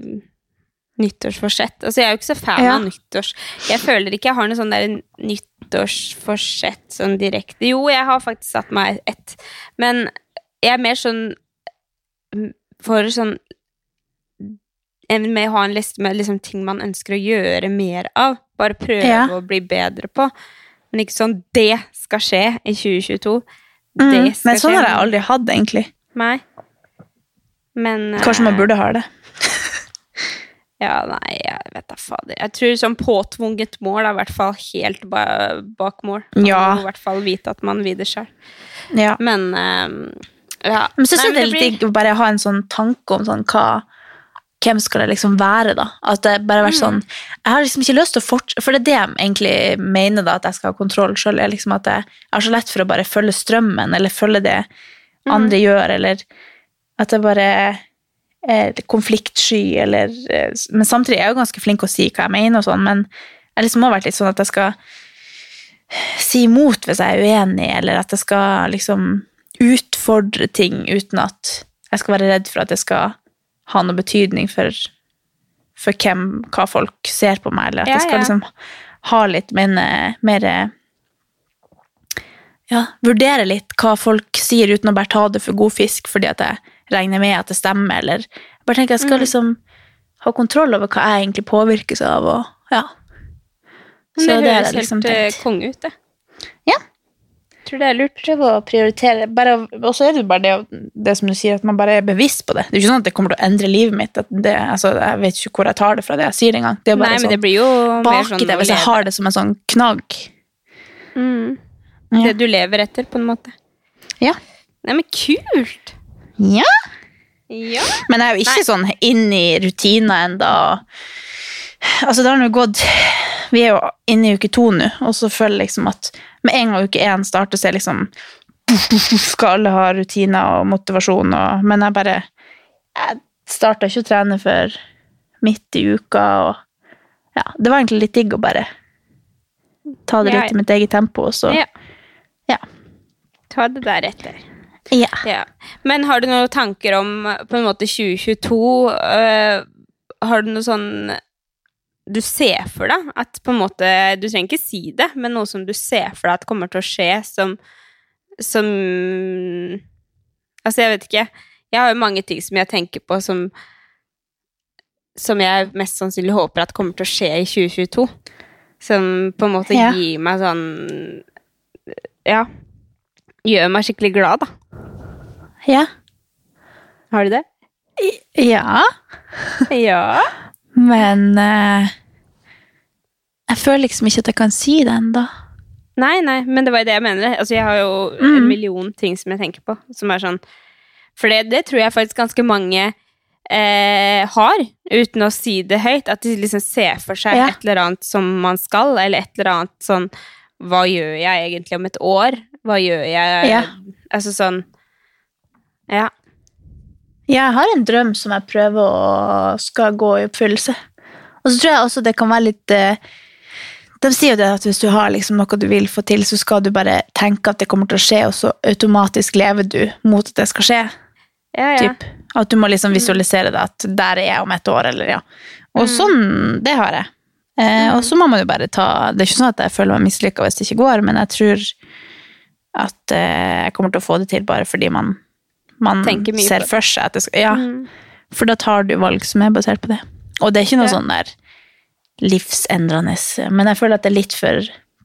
nyttårsforsett. Altså, jeg er jo ikke så fan Ja. av nyttårs... Jeg føler ikke jeg har noe sånn der nyttårsforsett sånn direkte. Jo, jeg har faktisk satt meg ett, men jeg er mer sånn mm, for sånn med å ha en liste med liksom, ting man ønsker å gjøre mer av. Bare prøve Ja. å bli bedre på. Men ikke sånn 'det skal skje i 2022'. Mm, men sånn har jeg aldri hatt, egentlig. Nei. Men Kanskje man eh, burde ha det. Ja, nei, jeg vet da fader. Jeg tror sånn påtvunget mål er i hvert fall helt ba bak mål. Man Ja. må i hvert fall vite at man vil det sjøl. Ja. Men um, ja. Men så synes jeg det er litt digg å bare ha en sånn tanke om sånn hva hvem skal det liksom være, da? At det bare har vært sånn Jeg har liksom ikke lyst til å fortsette For det er det jeg egentlig mener, da, at jeg skal ha kontroll sjøl. Liksom at jeg har så lett for å bare følge strømmen, eller følge det andre gjør, eller at jeg bare er konfliktsky, eller eh, Men samtidig er jeg jo ganske flink å si hva jeg mener, og sånn, men jeg liksom har vært litt sånn at jeg skal si imot hvis jeg er uenig, eller at jeg skal liksom utfordre ting uten at jeg skal være redd for at det skal ha noe betydning for, for hvem, hva folk ser på meg, eller at Ja, jeg skal ja. liksom ha litt min, eh, mer Ja, vurdere litt hva folk sier uten å bare ta det for god fisk fordi at jeg regner med at det stemmer, eller jeg bare tenker jeg skal Mm. liksom ha kontroll over hva jeg egentlig påvirkes av, og ja. Så det det høres jeg liksom helt eh, tenkt. konge ut, det. Ja. Tror det er lurt. Prøve å prioritere, og så er det bare det, det som du sier, at man bare er bevisst på det. Det er ikke sånn at det kommer til å endre livet mitt, det, altså, jeg vet ikke hvor jeg tar det fra det jeg sier engang. Det er bare Nei, sånn, det blir jo baki sånn det, hvis jeg har det som en sånn knagg. Mm. Ja. Det du lever etter, på en måte. Ja. Nei, men kult! Ja. Ja. Men jeg er jo ikke sånn inn i rutiner enda. Altså, det har nå gått Vi er jo inne i uke to nå, og så føler jeg liksom at med en gang uke én starter, så er liksom Skal alle ha rutiner og motivasjon, og Men jeg bare Jeg starta ikke å trene før midt i uka, og Ja, det var egentlig litt digg å bare ta det litt i mitt eget tempo, og så ja. Ja. Ta det deretter. Ja. Ja. Men har du noen tanker om på en måte 2022? øh, har du noe sånn du ser for deg at på en måte Du trenger ikke si det, men noe som du ser for deg at kommer til å skje som Som Altså, jeg vet ikke. Jeg har jo mange ting som jeg tenker på som Som jeg mest sannsynlig håper at kommer til å skje i 2022. Som på en måte Ja. gir meg sånn Ja. Gjør meg skikkelig glad, da. Ja. Har du det? ja. Ja. Men eh, jeg føler liksom ikke at jeg kan si det ennå. Nei, nei, men det var jo det jeg mener. Altså, jeg har jo Mm. en million ting som jeg tenker på, som er sånn For det, det tror jeg faktisk ganske mange eh, har, uten å si det høyt. At de liksom ser for seg Ja. et eller annet som man skal, eller et eller annet sånn Hva gjør jeg egentlig om et år? Hva gjør jeg Ja. Altså sånn Ja. Jeg har en drøm som jeg prøver å skal gå i oppfyllelse. Og så tror jeg også det kan være litt eh, De sier jo det at hvis du har liksom noe du vil få til, så skal du bare tenke at det kommer til å skje, og så automatisk lever du mot at det skal skje. Ja, ja. Typ. At du må liksom visualisere det at der er jeg om et år, eller ja. Og sånn, det har jeg. Eh, og så må man jo bare ta Det er ikke sånn at jeg føler meg mislykka hvis det ikke går, men jeg tror at eh, jeg kommer til å få det til bare fordi man, man ser for seg at det skal Ja. Mm. For da tar du valg som er basert på det. Og det er ikke noe Ja. sånn der livsendrende, men jeg føler at det er litt for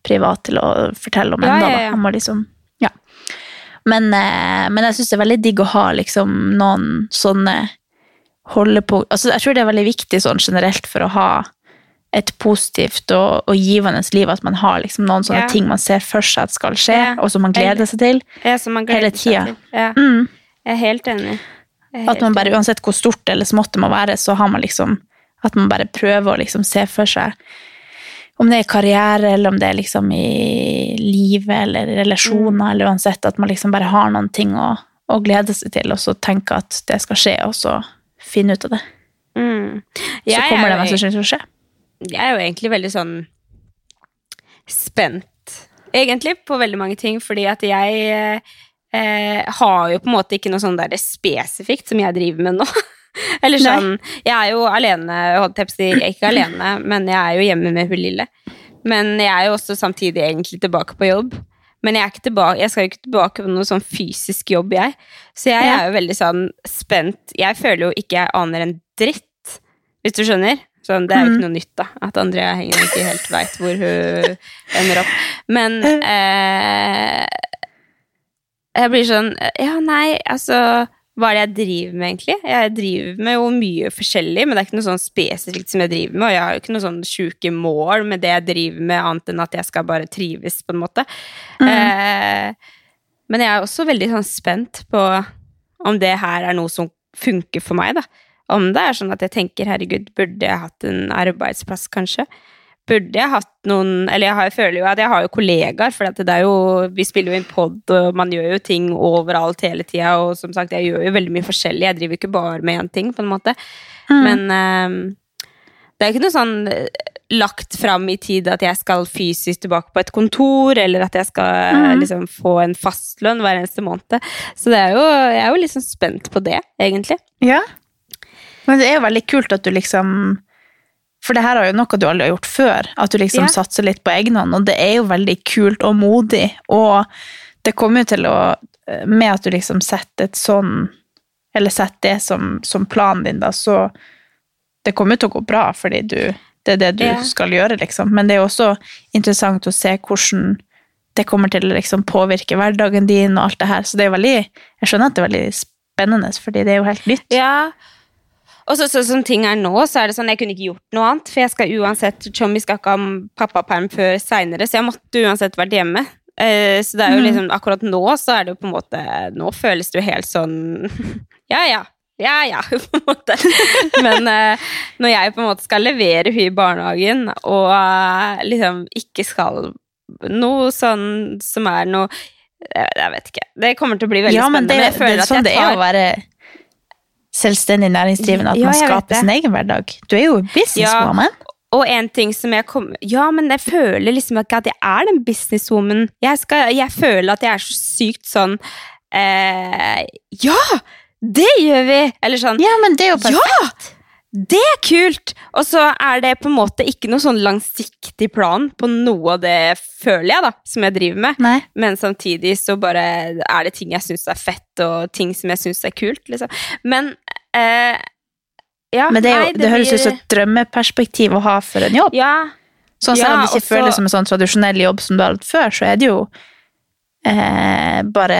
privat til å fortelle om Ja, ennå. ja, ja. Liksom, ja. Men, eh, men jeg syns det er veldig digg å ha liksom noen sånne holdepunkt altså, Jeg tror det er veldig viktig sånn generelt for å ha et positivt og, og givende liv, at man har liksom noen sånne Ja. ting man ser for seg at skal skje, Ja. og som man gleder seg til. Ja, som man gleder Hele tida. Ja. Mm. Jeg er helt enig. Er At man bare, uansett hvor stort eller smått det må være, så har man liksom At man bare prøver å liksom se for seg om det er karriere, eller om det er liksom i livet eller relasjoner, Mm. eller uansett at man liksom bare har noen ting å, å glede seg til, og så tenke at det skal skje, og så finne ut av det. Mm. Så er kommer det mest sannsynlig til å skje. Jeg er jo egentlig veldig sånn spent, egentlig, på veldig mange ting, fordi at jeg eh, har jo på en måte ikke noe sånn der spesifikt som jeg driver med nå. Eller Nei. sånn, jeg er jo alene, jeg ikke alene, men jeg er jo hjemme med hun lille. Men jeg er jo også samtidig egentlig tilbake på jobb. Men jeg, tilbake, jeg skal jo ikke tilbake på noe sånn fysisk jobb, jeg. Så jeg jeg er jo veldig sånn spent. Jeg føler jo ikke jeg aner en dritt, hvis du skjønner. Sånn, det er jo Mm. ikke noe nytt, da. At Andrea Hengen ikke helt veit hvor hun ender opp. Men eh, jeg blir sånn Ja, nei, altså Hva er det jeg driver med, egentlig? Jeg driver med jo mye forskjellig, men det er ikke noe sånn spesifikt som jeg driver med, og jeg har jo ikke noe sånn sjuke mål med det jeg driver med, annet enn at jeg skal bare trives, på en måte. Eh, men jeg er også veldig sånn spent på om det her er noe som funker for meg, da. Om det er sånn at jeg tenker herregud, burde jeg hatt en arbeidsplass, kanskje? Burde jeg hatt noen Eller jeg, har, jeg føler jo at jeg har jo kollegaer, for det jo Vi spiller jo inn pod, og man gjør jo ting overalt hele tida, og som sagt, jeg gjør jo veldig mye forskjellig. Jeg driver jo ikke bare med én ting, på en måte. Men um, det er ikke noe sånn eh, lagt fram i tid at jeg skal fysisk tilbake på et kontor, eller at jeg skal mm. liksom få en fastlønn hver eneste måned. Så det er jo, jeg er jo liksom spent på det, egentlig. Ja. Men det er jo veldig kult at du liksom For det her er jo noe du aldri har gjort før, at du liksom Ja. satser litt på egen hånd, og det er jo veldig kult og modig, og det kommer jo til å, med at du liksom setter et sånn, eller setter det som, som planen din da, så det kommer jo til å gå bra, fordi du, det er det du Ja. skal gjøre, liksom. Men det er jo også interessant å se hvordan det kommer til å liksom påvirke hverdagen din og alt det her, så det er veldig, jeg skjønner at det er veldig spennende, fordi det er jo helt nytt. Ja. Og så, så som ting er nå, så er det sånn jeg kunne ikke gjort noe annet. For jeg skal uansett Tjommi skal ikke ha pappaperm før seinere, så jeg måtte uansett vært hjemme. Eh, så det er jo liksom akkurat nå så er det jo på en måte Nå føles det jo helt sånn Ja, ja. Ja, ja, på en måte. Men eh, når jeg på en måte skal levere hun i barnehagen, og eh, liksom ikke skal noe sånn som er noe jeg, jeg vet ikke. Det kommer til å bli veldig ja, men spennende. det, men jeg føler det er at jeg tar, det er å være selvstendig næringsdrivende, at Ja, man skaper sin egen hverdag. Du er jo businesswoman. Og en ting som jeg kom Ja, men jeg føler liksom ikke at jeg er den businesswoman. Jeg, skal, jeg føler at jeg er så sykt sånn eh, Ja! Det gjør vi! Eller sånn Ja, men det er jo perfekt. Ja! Det er kult! Og så er det på en måte ikke noe sånn langsiktig plan på noe av det, føler jeg, da, som jeg driver med. Nei. Men samtidig så bare er det ting jeg syns er fett, og ting som jeg syns er kult, liksom. Men eh, Ja, Men det, jo, nei, det, høres ut blir- som et drømmeperspektiv å ha for en jobb. Ja, Sånn selv om det ikke også... føles som en sånn tradisjonell jobb som du har hatt før, så er det jo eh, bare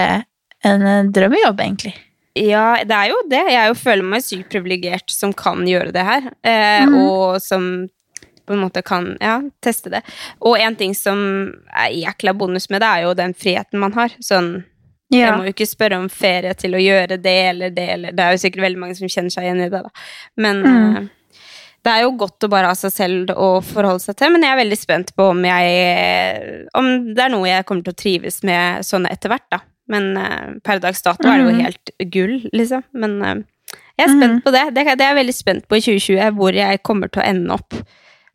en eh, drømmejobb, egentlig. Ja, det er jo det. Jeg jo føler meg sykt privilegert som kan gjøre det her. Eh, mm. Og som på en måte kan ja, teste det. Og en ting som er jækla bonus med det, er jo den friheten man har. Sånn, Jeg må jo ikke spørre om ferie til å gjøre det eller det, eller Det er jo sikkert veldig mange som kjenner seg igjen i det, da. Men Mm. det er jo godt å bare ha seg selv å forholde seg til, men jeg er veldig spent på om jeg Om det er noe jeg kommer til å trives med sånn etter hvert, da. Men uh, per dags dato er det jo Mhm. helt gull, liksom. Men uh, jeg er spent på det. det. Det er jeg veldig spent på i 2020, hvor jeg kommer til å ende opp.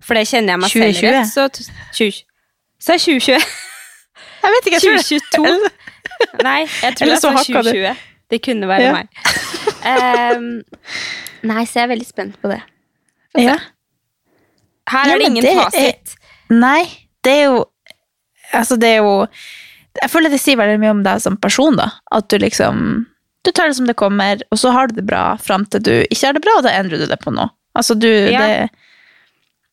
For det kjenner jeg meg selv i. Så, t- 20, så er 2020 Jeg vet ikke, jeg tror det- 2022. Nei, jeg tror det er var 2020. Det kunne være Ja. meg. Um, nei, så jeg er veldig spent på det. Ja. Her Ja, er det ingen det er- fasit. Nei, det er jo Altså, det er jo Jeg føler det sier veldig mye om deg som person, da. At du liksom Du tar det som det kommer, og så har du det bra fram til du ikke har det bra, og da endrer du det på noe. Altså, du Ja. det,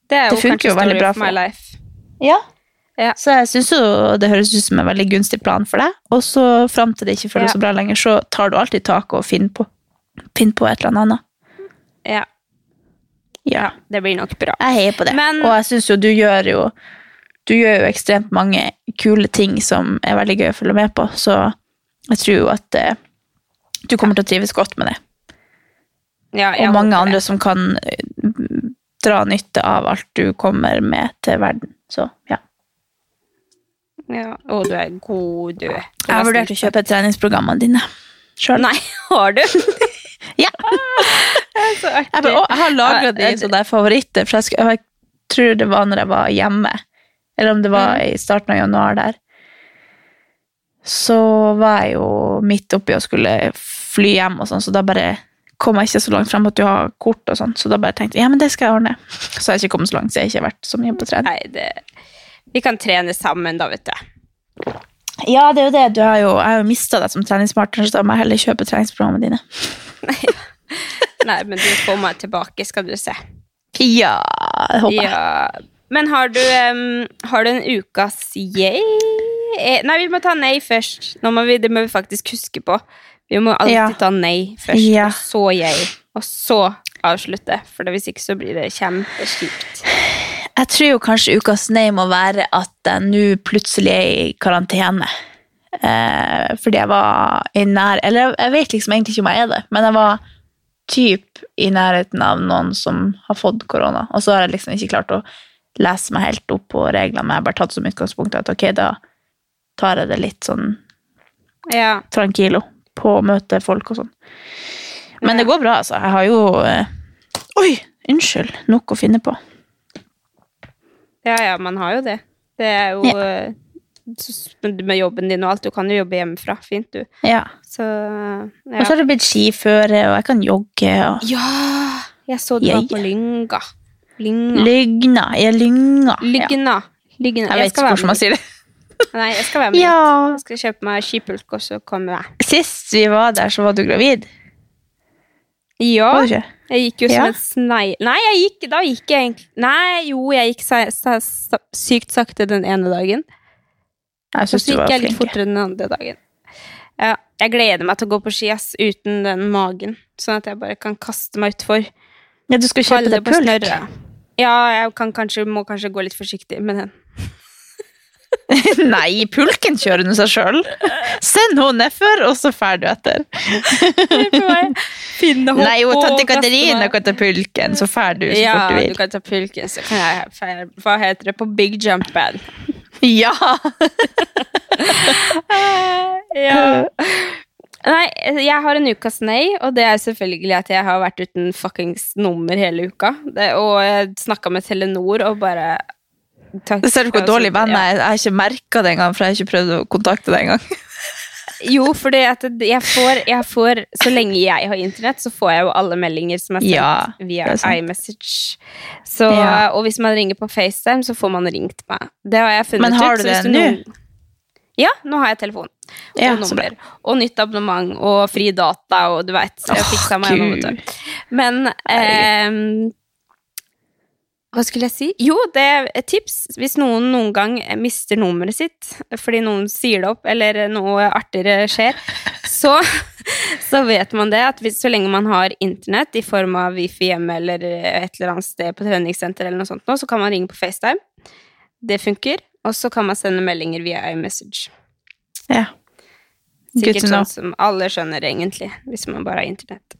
Det det funker jo veldig bra my for- life. Ja. Ja. Så jeg syns jo det høres ut som en veldig gunstig plan for deg. Og så fram til det ikke føles Ja. så bra lenger, så tar du alltid tak og finner på, finner på et eller annet. Ja, Ja. det blir nok bra. Jeg heier på det. Men- og jeg syns jo du gjør jo Du gjør jo ekstremt mange kule ting som er veldig gøy å følge med på, så jeg tror jo at eh, du kommer til å trives godt med det. Ja, Og mange andre det. som kan eh, dra nytte av alt du kommer med til verden. Så ja. Ja. Å, du er god, du. du Jeg har vurdert å kjøpe treningsprogrammene dine sjøl. Nei, har du? Ja. Jeg, bare, å, jeg har lagra de som er favoritter, for jeg, skulle, jeg tror det var når jeg var hjemme. Eller om det var i starten av januar der. Så var jeg jo midt oppi og skulle fly hjem, og sånn, så da bare kom jeg ikke så langt frem at du har kort. og sånn, Så da bare tenkte jeg ja, men det skal jeg ordne. Så har jeg ikke kommet så langt, så jeg har ikke vært så mye på trening. Nei, det Vi kan trene sammen, da, vet du. Ja, det er jo det. Du har jo, jeg har jo mista deg som treningspartner, så da må jeg heller kjøpe treningsprogrammene dine. Nei, men du får meg tilbake, skal du se. Ja, det håper jeg. Ja. Men har du, um, har du en ukas yay? Eh, Nei, vi må ta nei først. Må vi, det må vi faktisk huske på. Vi må alltid Ja. ta nei først, Ja. og så yay. Og så avslutte, for hvis ikke så blir det kjempeskipt. Jeg tror jo kanskje ukas nei må være at jeg nå plutselig er i karantene. Eh, fordi jeg var i nær Eller jeg vet liksom egentlig ikke om jeg er det, men jeg var typ i nærheten av noen som har fått korona. Og så har jeg liksom ikke klart å lese meg helt opp på reglene, men jeg har bare tatt som utgangspunkt at ok, da tar jeg det litt sånn Ja. tranquilo på å møte folk og sånn. Men det går bra, altså. Jeg har jo eh, Oi, unnskyld. Nok å finne på. ja, ja, man har jo det. Det er jo Ja. eh, med jobben din og alt. Du kan jo jobbe hjemmefra. Fint, du. Ja. Så Og så har det blitt skiføre, og jeg kan jogge. Og... Ja! Jeg så du var på Lynga. Lynga. Lygna. Ja, lygna. Lygna. Lygna. Jeg vet ikke hvordan man sier det. Nei, jeg skal være med. Ja. Jeg skal kjøpe meg skipulk, og så kommer jeg. Sist vi var der, så var du gravid. Ja, Var du ikke? jeg gikk jo som Ja. en snei... Nei, jeg gikk, da gikk jeg egentlig Nei, jo, jeg gikk sykt sakte den ene dagen. Jeg syns så gikk jeg litt flink. fortere den andre dagen. Ja, jeg gleder meg til å gå på ski ass, uten den magen, sånn at jeg bare kan kaste meg utfor. Ja, du skal kjøpe deg pulk. Ja, jeg kan kanskje, må kanskje gå litt forsiktig med den. Nei, pulken kjører nå seg sjøl. Send henne nedfor, og så drar du etter. Finne hopp Nei, jo, tante Katarina kan ta pulken, så drar du så Ja, fort du vil. Ja, du kan ta pulken, så kan jeg feire Hva heter det på big jumpen? Ja! Ja. Nei, jeg har en ukas nei, og det er selvfølgelig at jeg har vært uten fuckings nummer hele uka. Det, og jeg snakka med Telenor og bare takk, Det ser du hvor dårlig venn jeg er. Jeg har ikke merka det engang, for jeg har ikke prøvd å kontakte deg engang. Jo, for jeg får, jeg får Så lenge jeg har internett, så får jeg jo alle meldinger som er sendt Ja, via er iMessage. Så, Ja. Og hvis man ringer på FaceTime, så får man ringt meg. Det har jeg funnet Men har ut. du hvis det nå? Ja, nå har jeg telefon. Og Ja, nummer. Og nytt abonnement og fri data og du veit. Jeg fiksa meg du. Men eh, Hva skulle jeg si? Jo, det er et tips. Hvis noen noen gang mister nummeret sitt fordi noen sier det opp, eller noe artigere skjer, så, så vet man det at hvis, så lenge man har internett i form av wifi hjemme eller et eller annet sted på treningssenter, eller noe sånt, nå, så kan man ringe på FaceTime. Det funker. Og så kan man sende meldinger via iMessage. Ja. Sikkert sånn som alle skjønner, egentlig, hvis man bare har internett.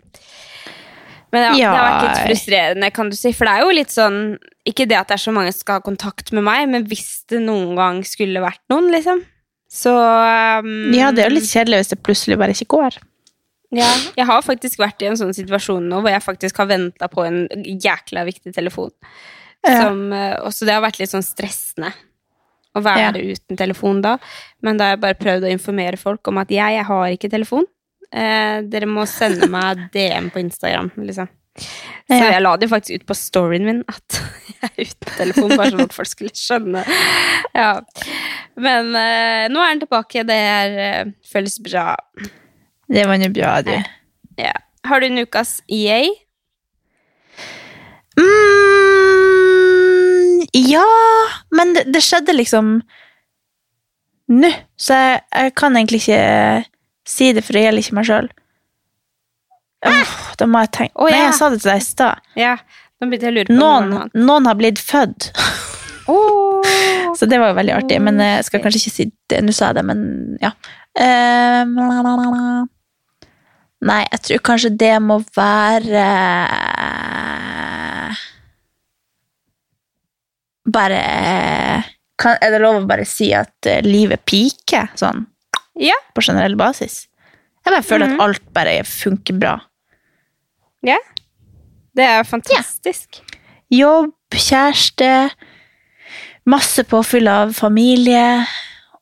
Men ja, Ja. det har vært litt frustrerende, kan du si. For det er jo litt sånn Ikke det at det er så mange som skal ha kontakt med meg, men hvis det noen gang skulle vært noen, liksom, så um, ja, det er jo litt kjedelig hvis det plutselig bare ikke går. Ja, jeg har faktisk vært i en sånn situasjon nå hvor jeg faktisk har venta på en jækla viktig telefon. Ja. Som, eh, også det har vært litt sånn stressende å være uten telefon da. Men da har jeg bare prøvd å informere folk om at jeg, jeg har ikke telefon. Eh, dere må sende meg DM på Instagram, liksom. Så Ja. jeg la det jo faktisk ut på storyen min at jeg er uten telefon, bare sånn at folk skulle skjønne. Ja. Men eh, nå er den tilbake. Det er, eh, føles bra. Det var nå bra, du. Ja. Har du en ukas yay? Mm, ja, men det, det skjedde liksom nå, så jeg, jeg kan egentlig ikke si det, for det gjelder ikke meg sjøl. Da må jeg tenke Å, Nei, ja. jeg sa det til deg i stad. Ja, Noen, noen har blitt født. Oh. Så det var jo veldig artig. Men jeg skal kanskje ikke si det. Nå sa jeg det, men ja. Eh, Nei, jeg tror kanskje det må være Bare kan, Er det lov å bare si at eh, livet piker, sånn Ja. på generell basis? Jeg bare føler Mhm. at alt bare funker bra. ja. Det er fantastisk. Jobb, kjæreste, masse påfyll av familie,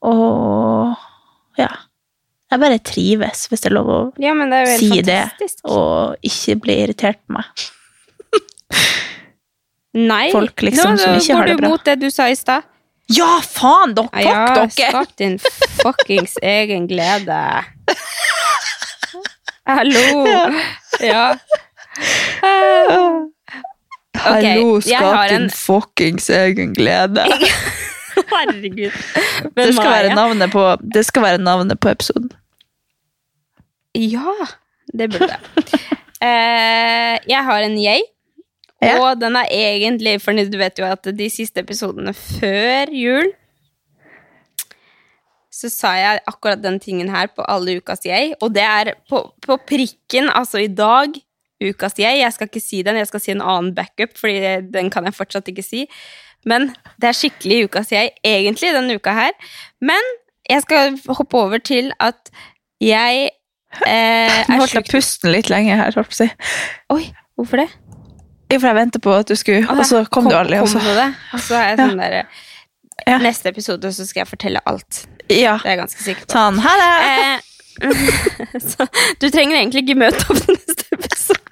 og ja. Jeg bare trives, hvis det er lov å Ja, men det er si fantastisk. det, og ikke bli irritert på meg. Nei, folk liksom nå, som ikke har det går du mot det du sa i stad. Ja, faen, dere! Fuck Ja, dere! skap din fuckings egen glede. Hallo! Ja. Hallo, jeg har skap din en- fuckings egen glede. Herregud. Det skal, være navnet på, det skal være navnet på episoden. Ja, det burde det. Uh, jeg har en yay, Ja. og den er egentlig For du vet jo at de siste episodene før jul så sa jeg akkurat den tingen her på alle ukas jeg, og det er på, på prikken, altså i dag, ukas jeg. Jeg skal ikke si den, jeg skal si en annen backup, fordi den kan jeg fortsatt ikke si. Men det er skikkelig ukas jeg, egentlig, denne uka her. Men jeg skal hoppe over til at jeg eh, Nå er holdt jeg pusten litt lenge her, holdt på å si. Oi, hvorfor det? For jeg venter på at du skulle, og så kom, du aldri. Og så. Kom du det? Og så er jeg sånn der Ja. Neste episode så skal jeg fortelle alt. Ja, Det er jeg ganske sikker på. sånn, ha det! Eh, så du trenger egentlig ikke møte opp til neste episode.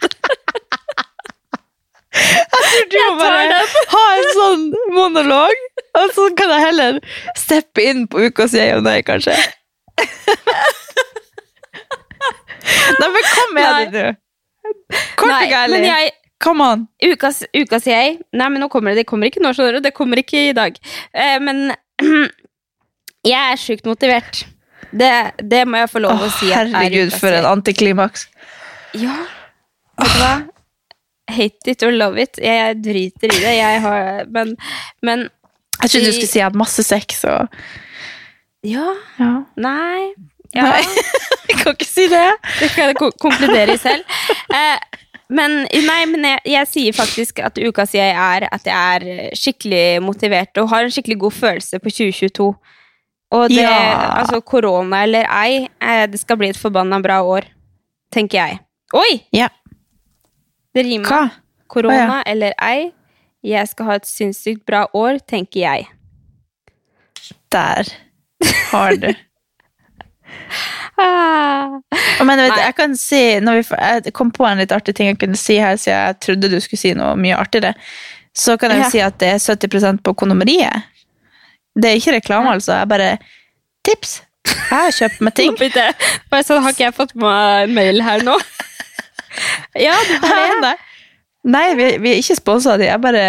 Du må bare ha en sånn monolog, og så kan jeg heller steppe inn på ukas jeg og nei, kanskje. Nei, men kom med det, du. Kort og gærlig. Come on. ukas, ukas jeg Nei, men nå kommer det. Det kommer ikke nå, skjønner du. Det kommer ikke i dag. Eh, men jeg er sjukt motivert. Det, det må jeg få lov Å, si. Åh, er herregud, for en antiklimaks. Ja, vet du hva? Hate it or love it. Jeg driter i det. Jeg har Men, men Jeg trodde du skulle si jeg hadde masse sex og Ja. ja. Nei. Ja. Nei. Jeg kan ikke si det. Det kan jeg ko- konkludere i selv. Eh, men nei, men jeg, jeg sier faktisk at uka siden jeg er at jeg er skikkelig motivert og har en skikkelig god følelse på 2022. Og det, Ja. altså korona eller ei, eh, det skal bli et forbanna bra år, tenker jeg. Oi! Ja. Det rimer. Hva? Korona eller ei, jeg skal ha et sinnssykt bra år, tenker jeg. Der har du. Men vet, jeg kan si vi, Jeg kom på en litt artig ting jeg kunne si her, siden jeg trodde du skulle si noe mye artigere. Så kan jeg Ja. si at det er 70% på kondomeriet. Det er ikke reklame, altså. Jeg bare Tips! Jeg har kjøpt meg ting. Bare sånn, har ikke jeg fått meg en mail her nå? ja, du har det. Nei, Nei vi, vi er ikke sponsa av de. Jeg bare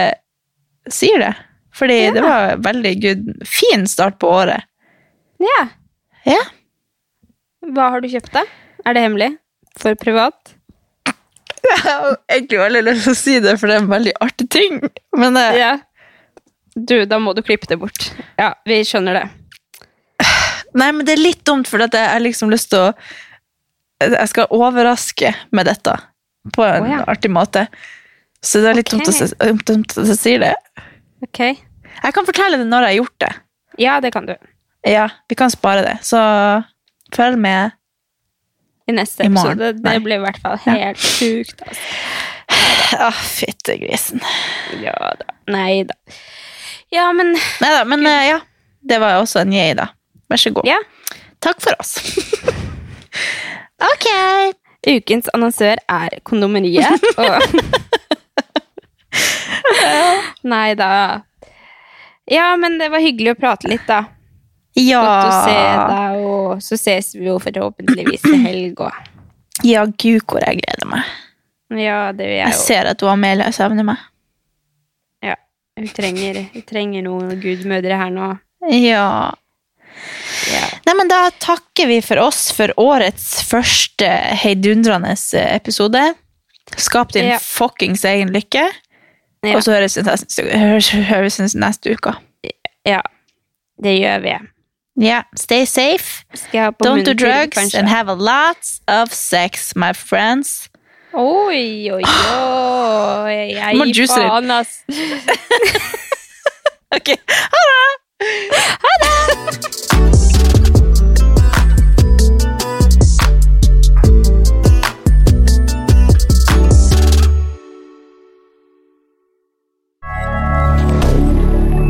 sier det. Fordi det var veldig good. Fin start på året. Ja. Ja. Hva har du kjøpt, da? Er det hemmelig? For privat? Jeg har egentlig veldig lyst til å si det, for det er en veldig artig ting. Men eh, Ja. Du, da må du klippe det bort. Ja, vi skjønner det. Nei, men det er litt dumt, for jeg har liksom lyst til å Jeg skal overraske med dette på en oh, ja. artig måte. Så det er litt dumt, dumt at jeg sier det. Ok. Jeg kan fortelle det når jeg har gjort det. Ja, det kan du. Ja, vi kan spare det. Så følg med. I neste I episode. Det Nei. blir i hvert fall helt sjukt. Altså. Ah, Fittegrisen. Ja da. Nei da. Ja, men Nei da, men eh, ja. Det var også en yay, da. Vær så god. Ja. Takk for oss. ok. Ukens annonsør er Kondomeriet. Og Nei da. Ja, men det var hyggelig å prate litt, da. Ja. Godt å se deg, og så ses vi jo forhåpentligvis til helg. Ja, gud, hvor jeg gleder meg. Ja, det vil Jeg jeg jo. ser at du Amelia savner meg. Ja. Hun trenger, hun trenger noen gudmødre her nå. Ja. Ja. Nei, men da takker vi for oss for årets første heidundrende episode. Skap din Ja. fuckings egen lykke. Ja. Og så høres vi neste, høres, høres vi neste uke. ja. Det gjør vi. Ja, stay safe. Ha Don't do drugs kanskje? and have a lot of sex, my friends. Oi, oi, oi. Jeg gir faen, ass. Ok, ha det!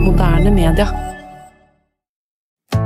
Moderne media.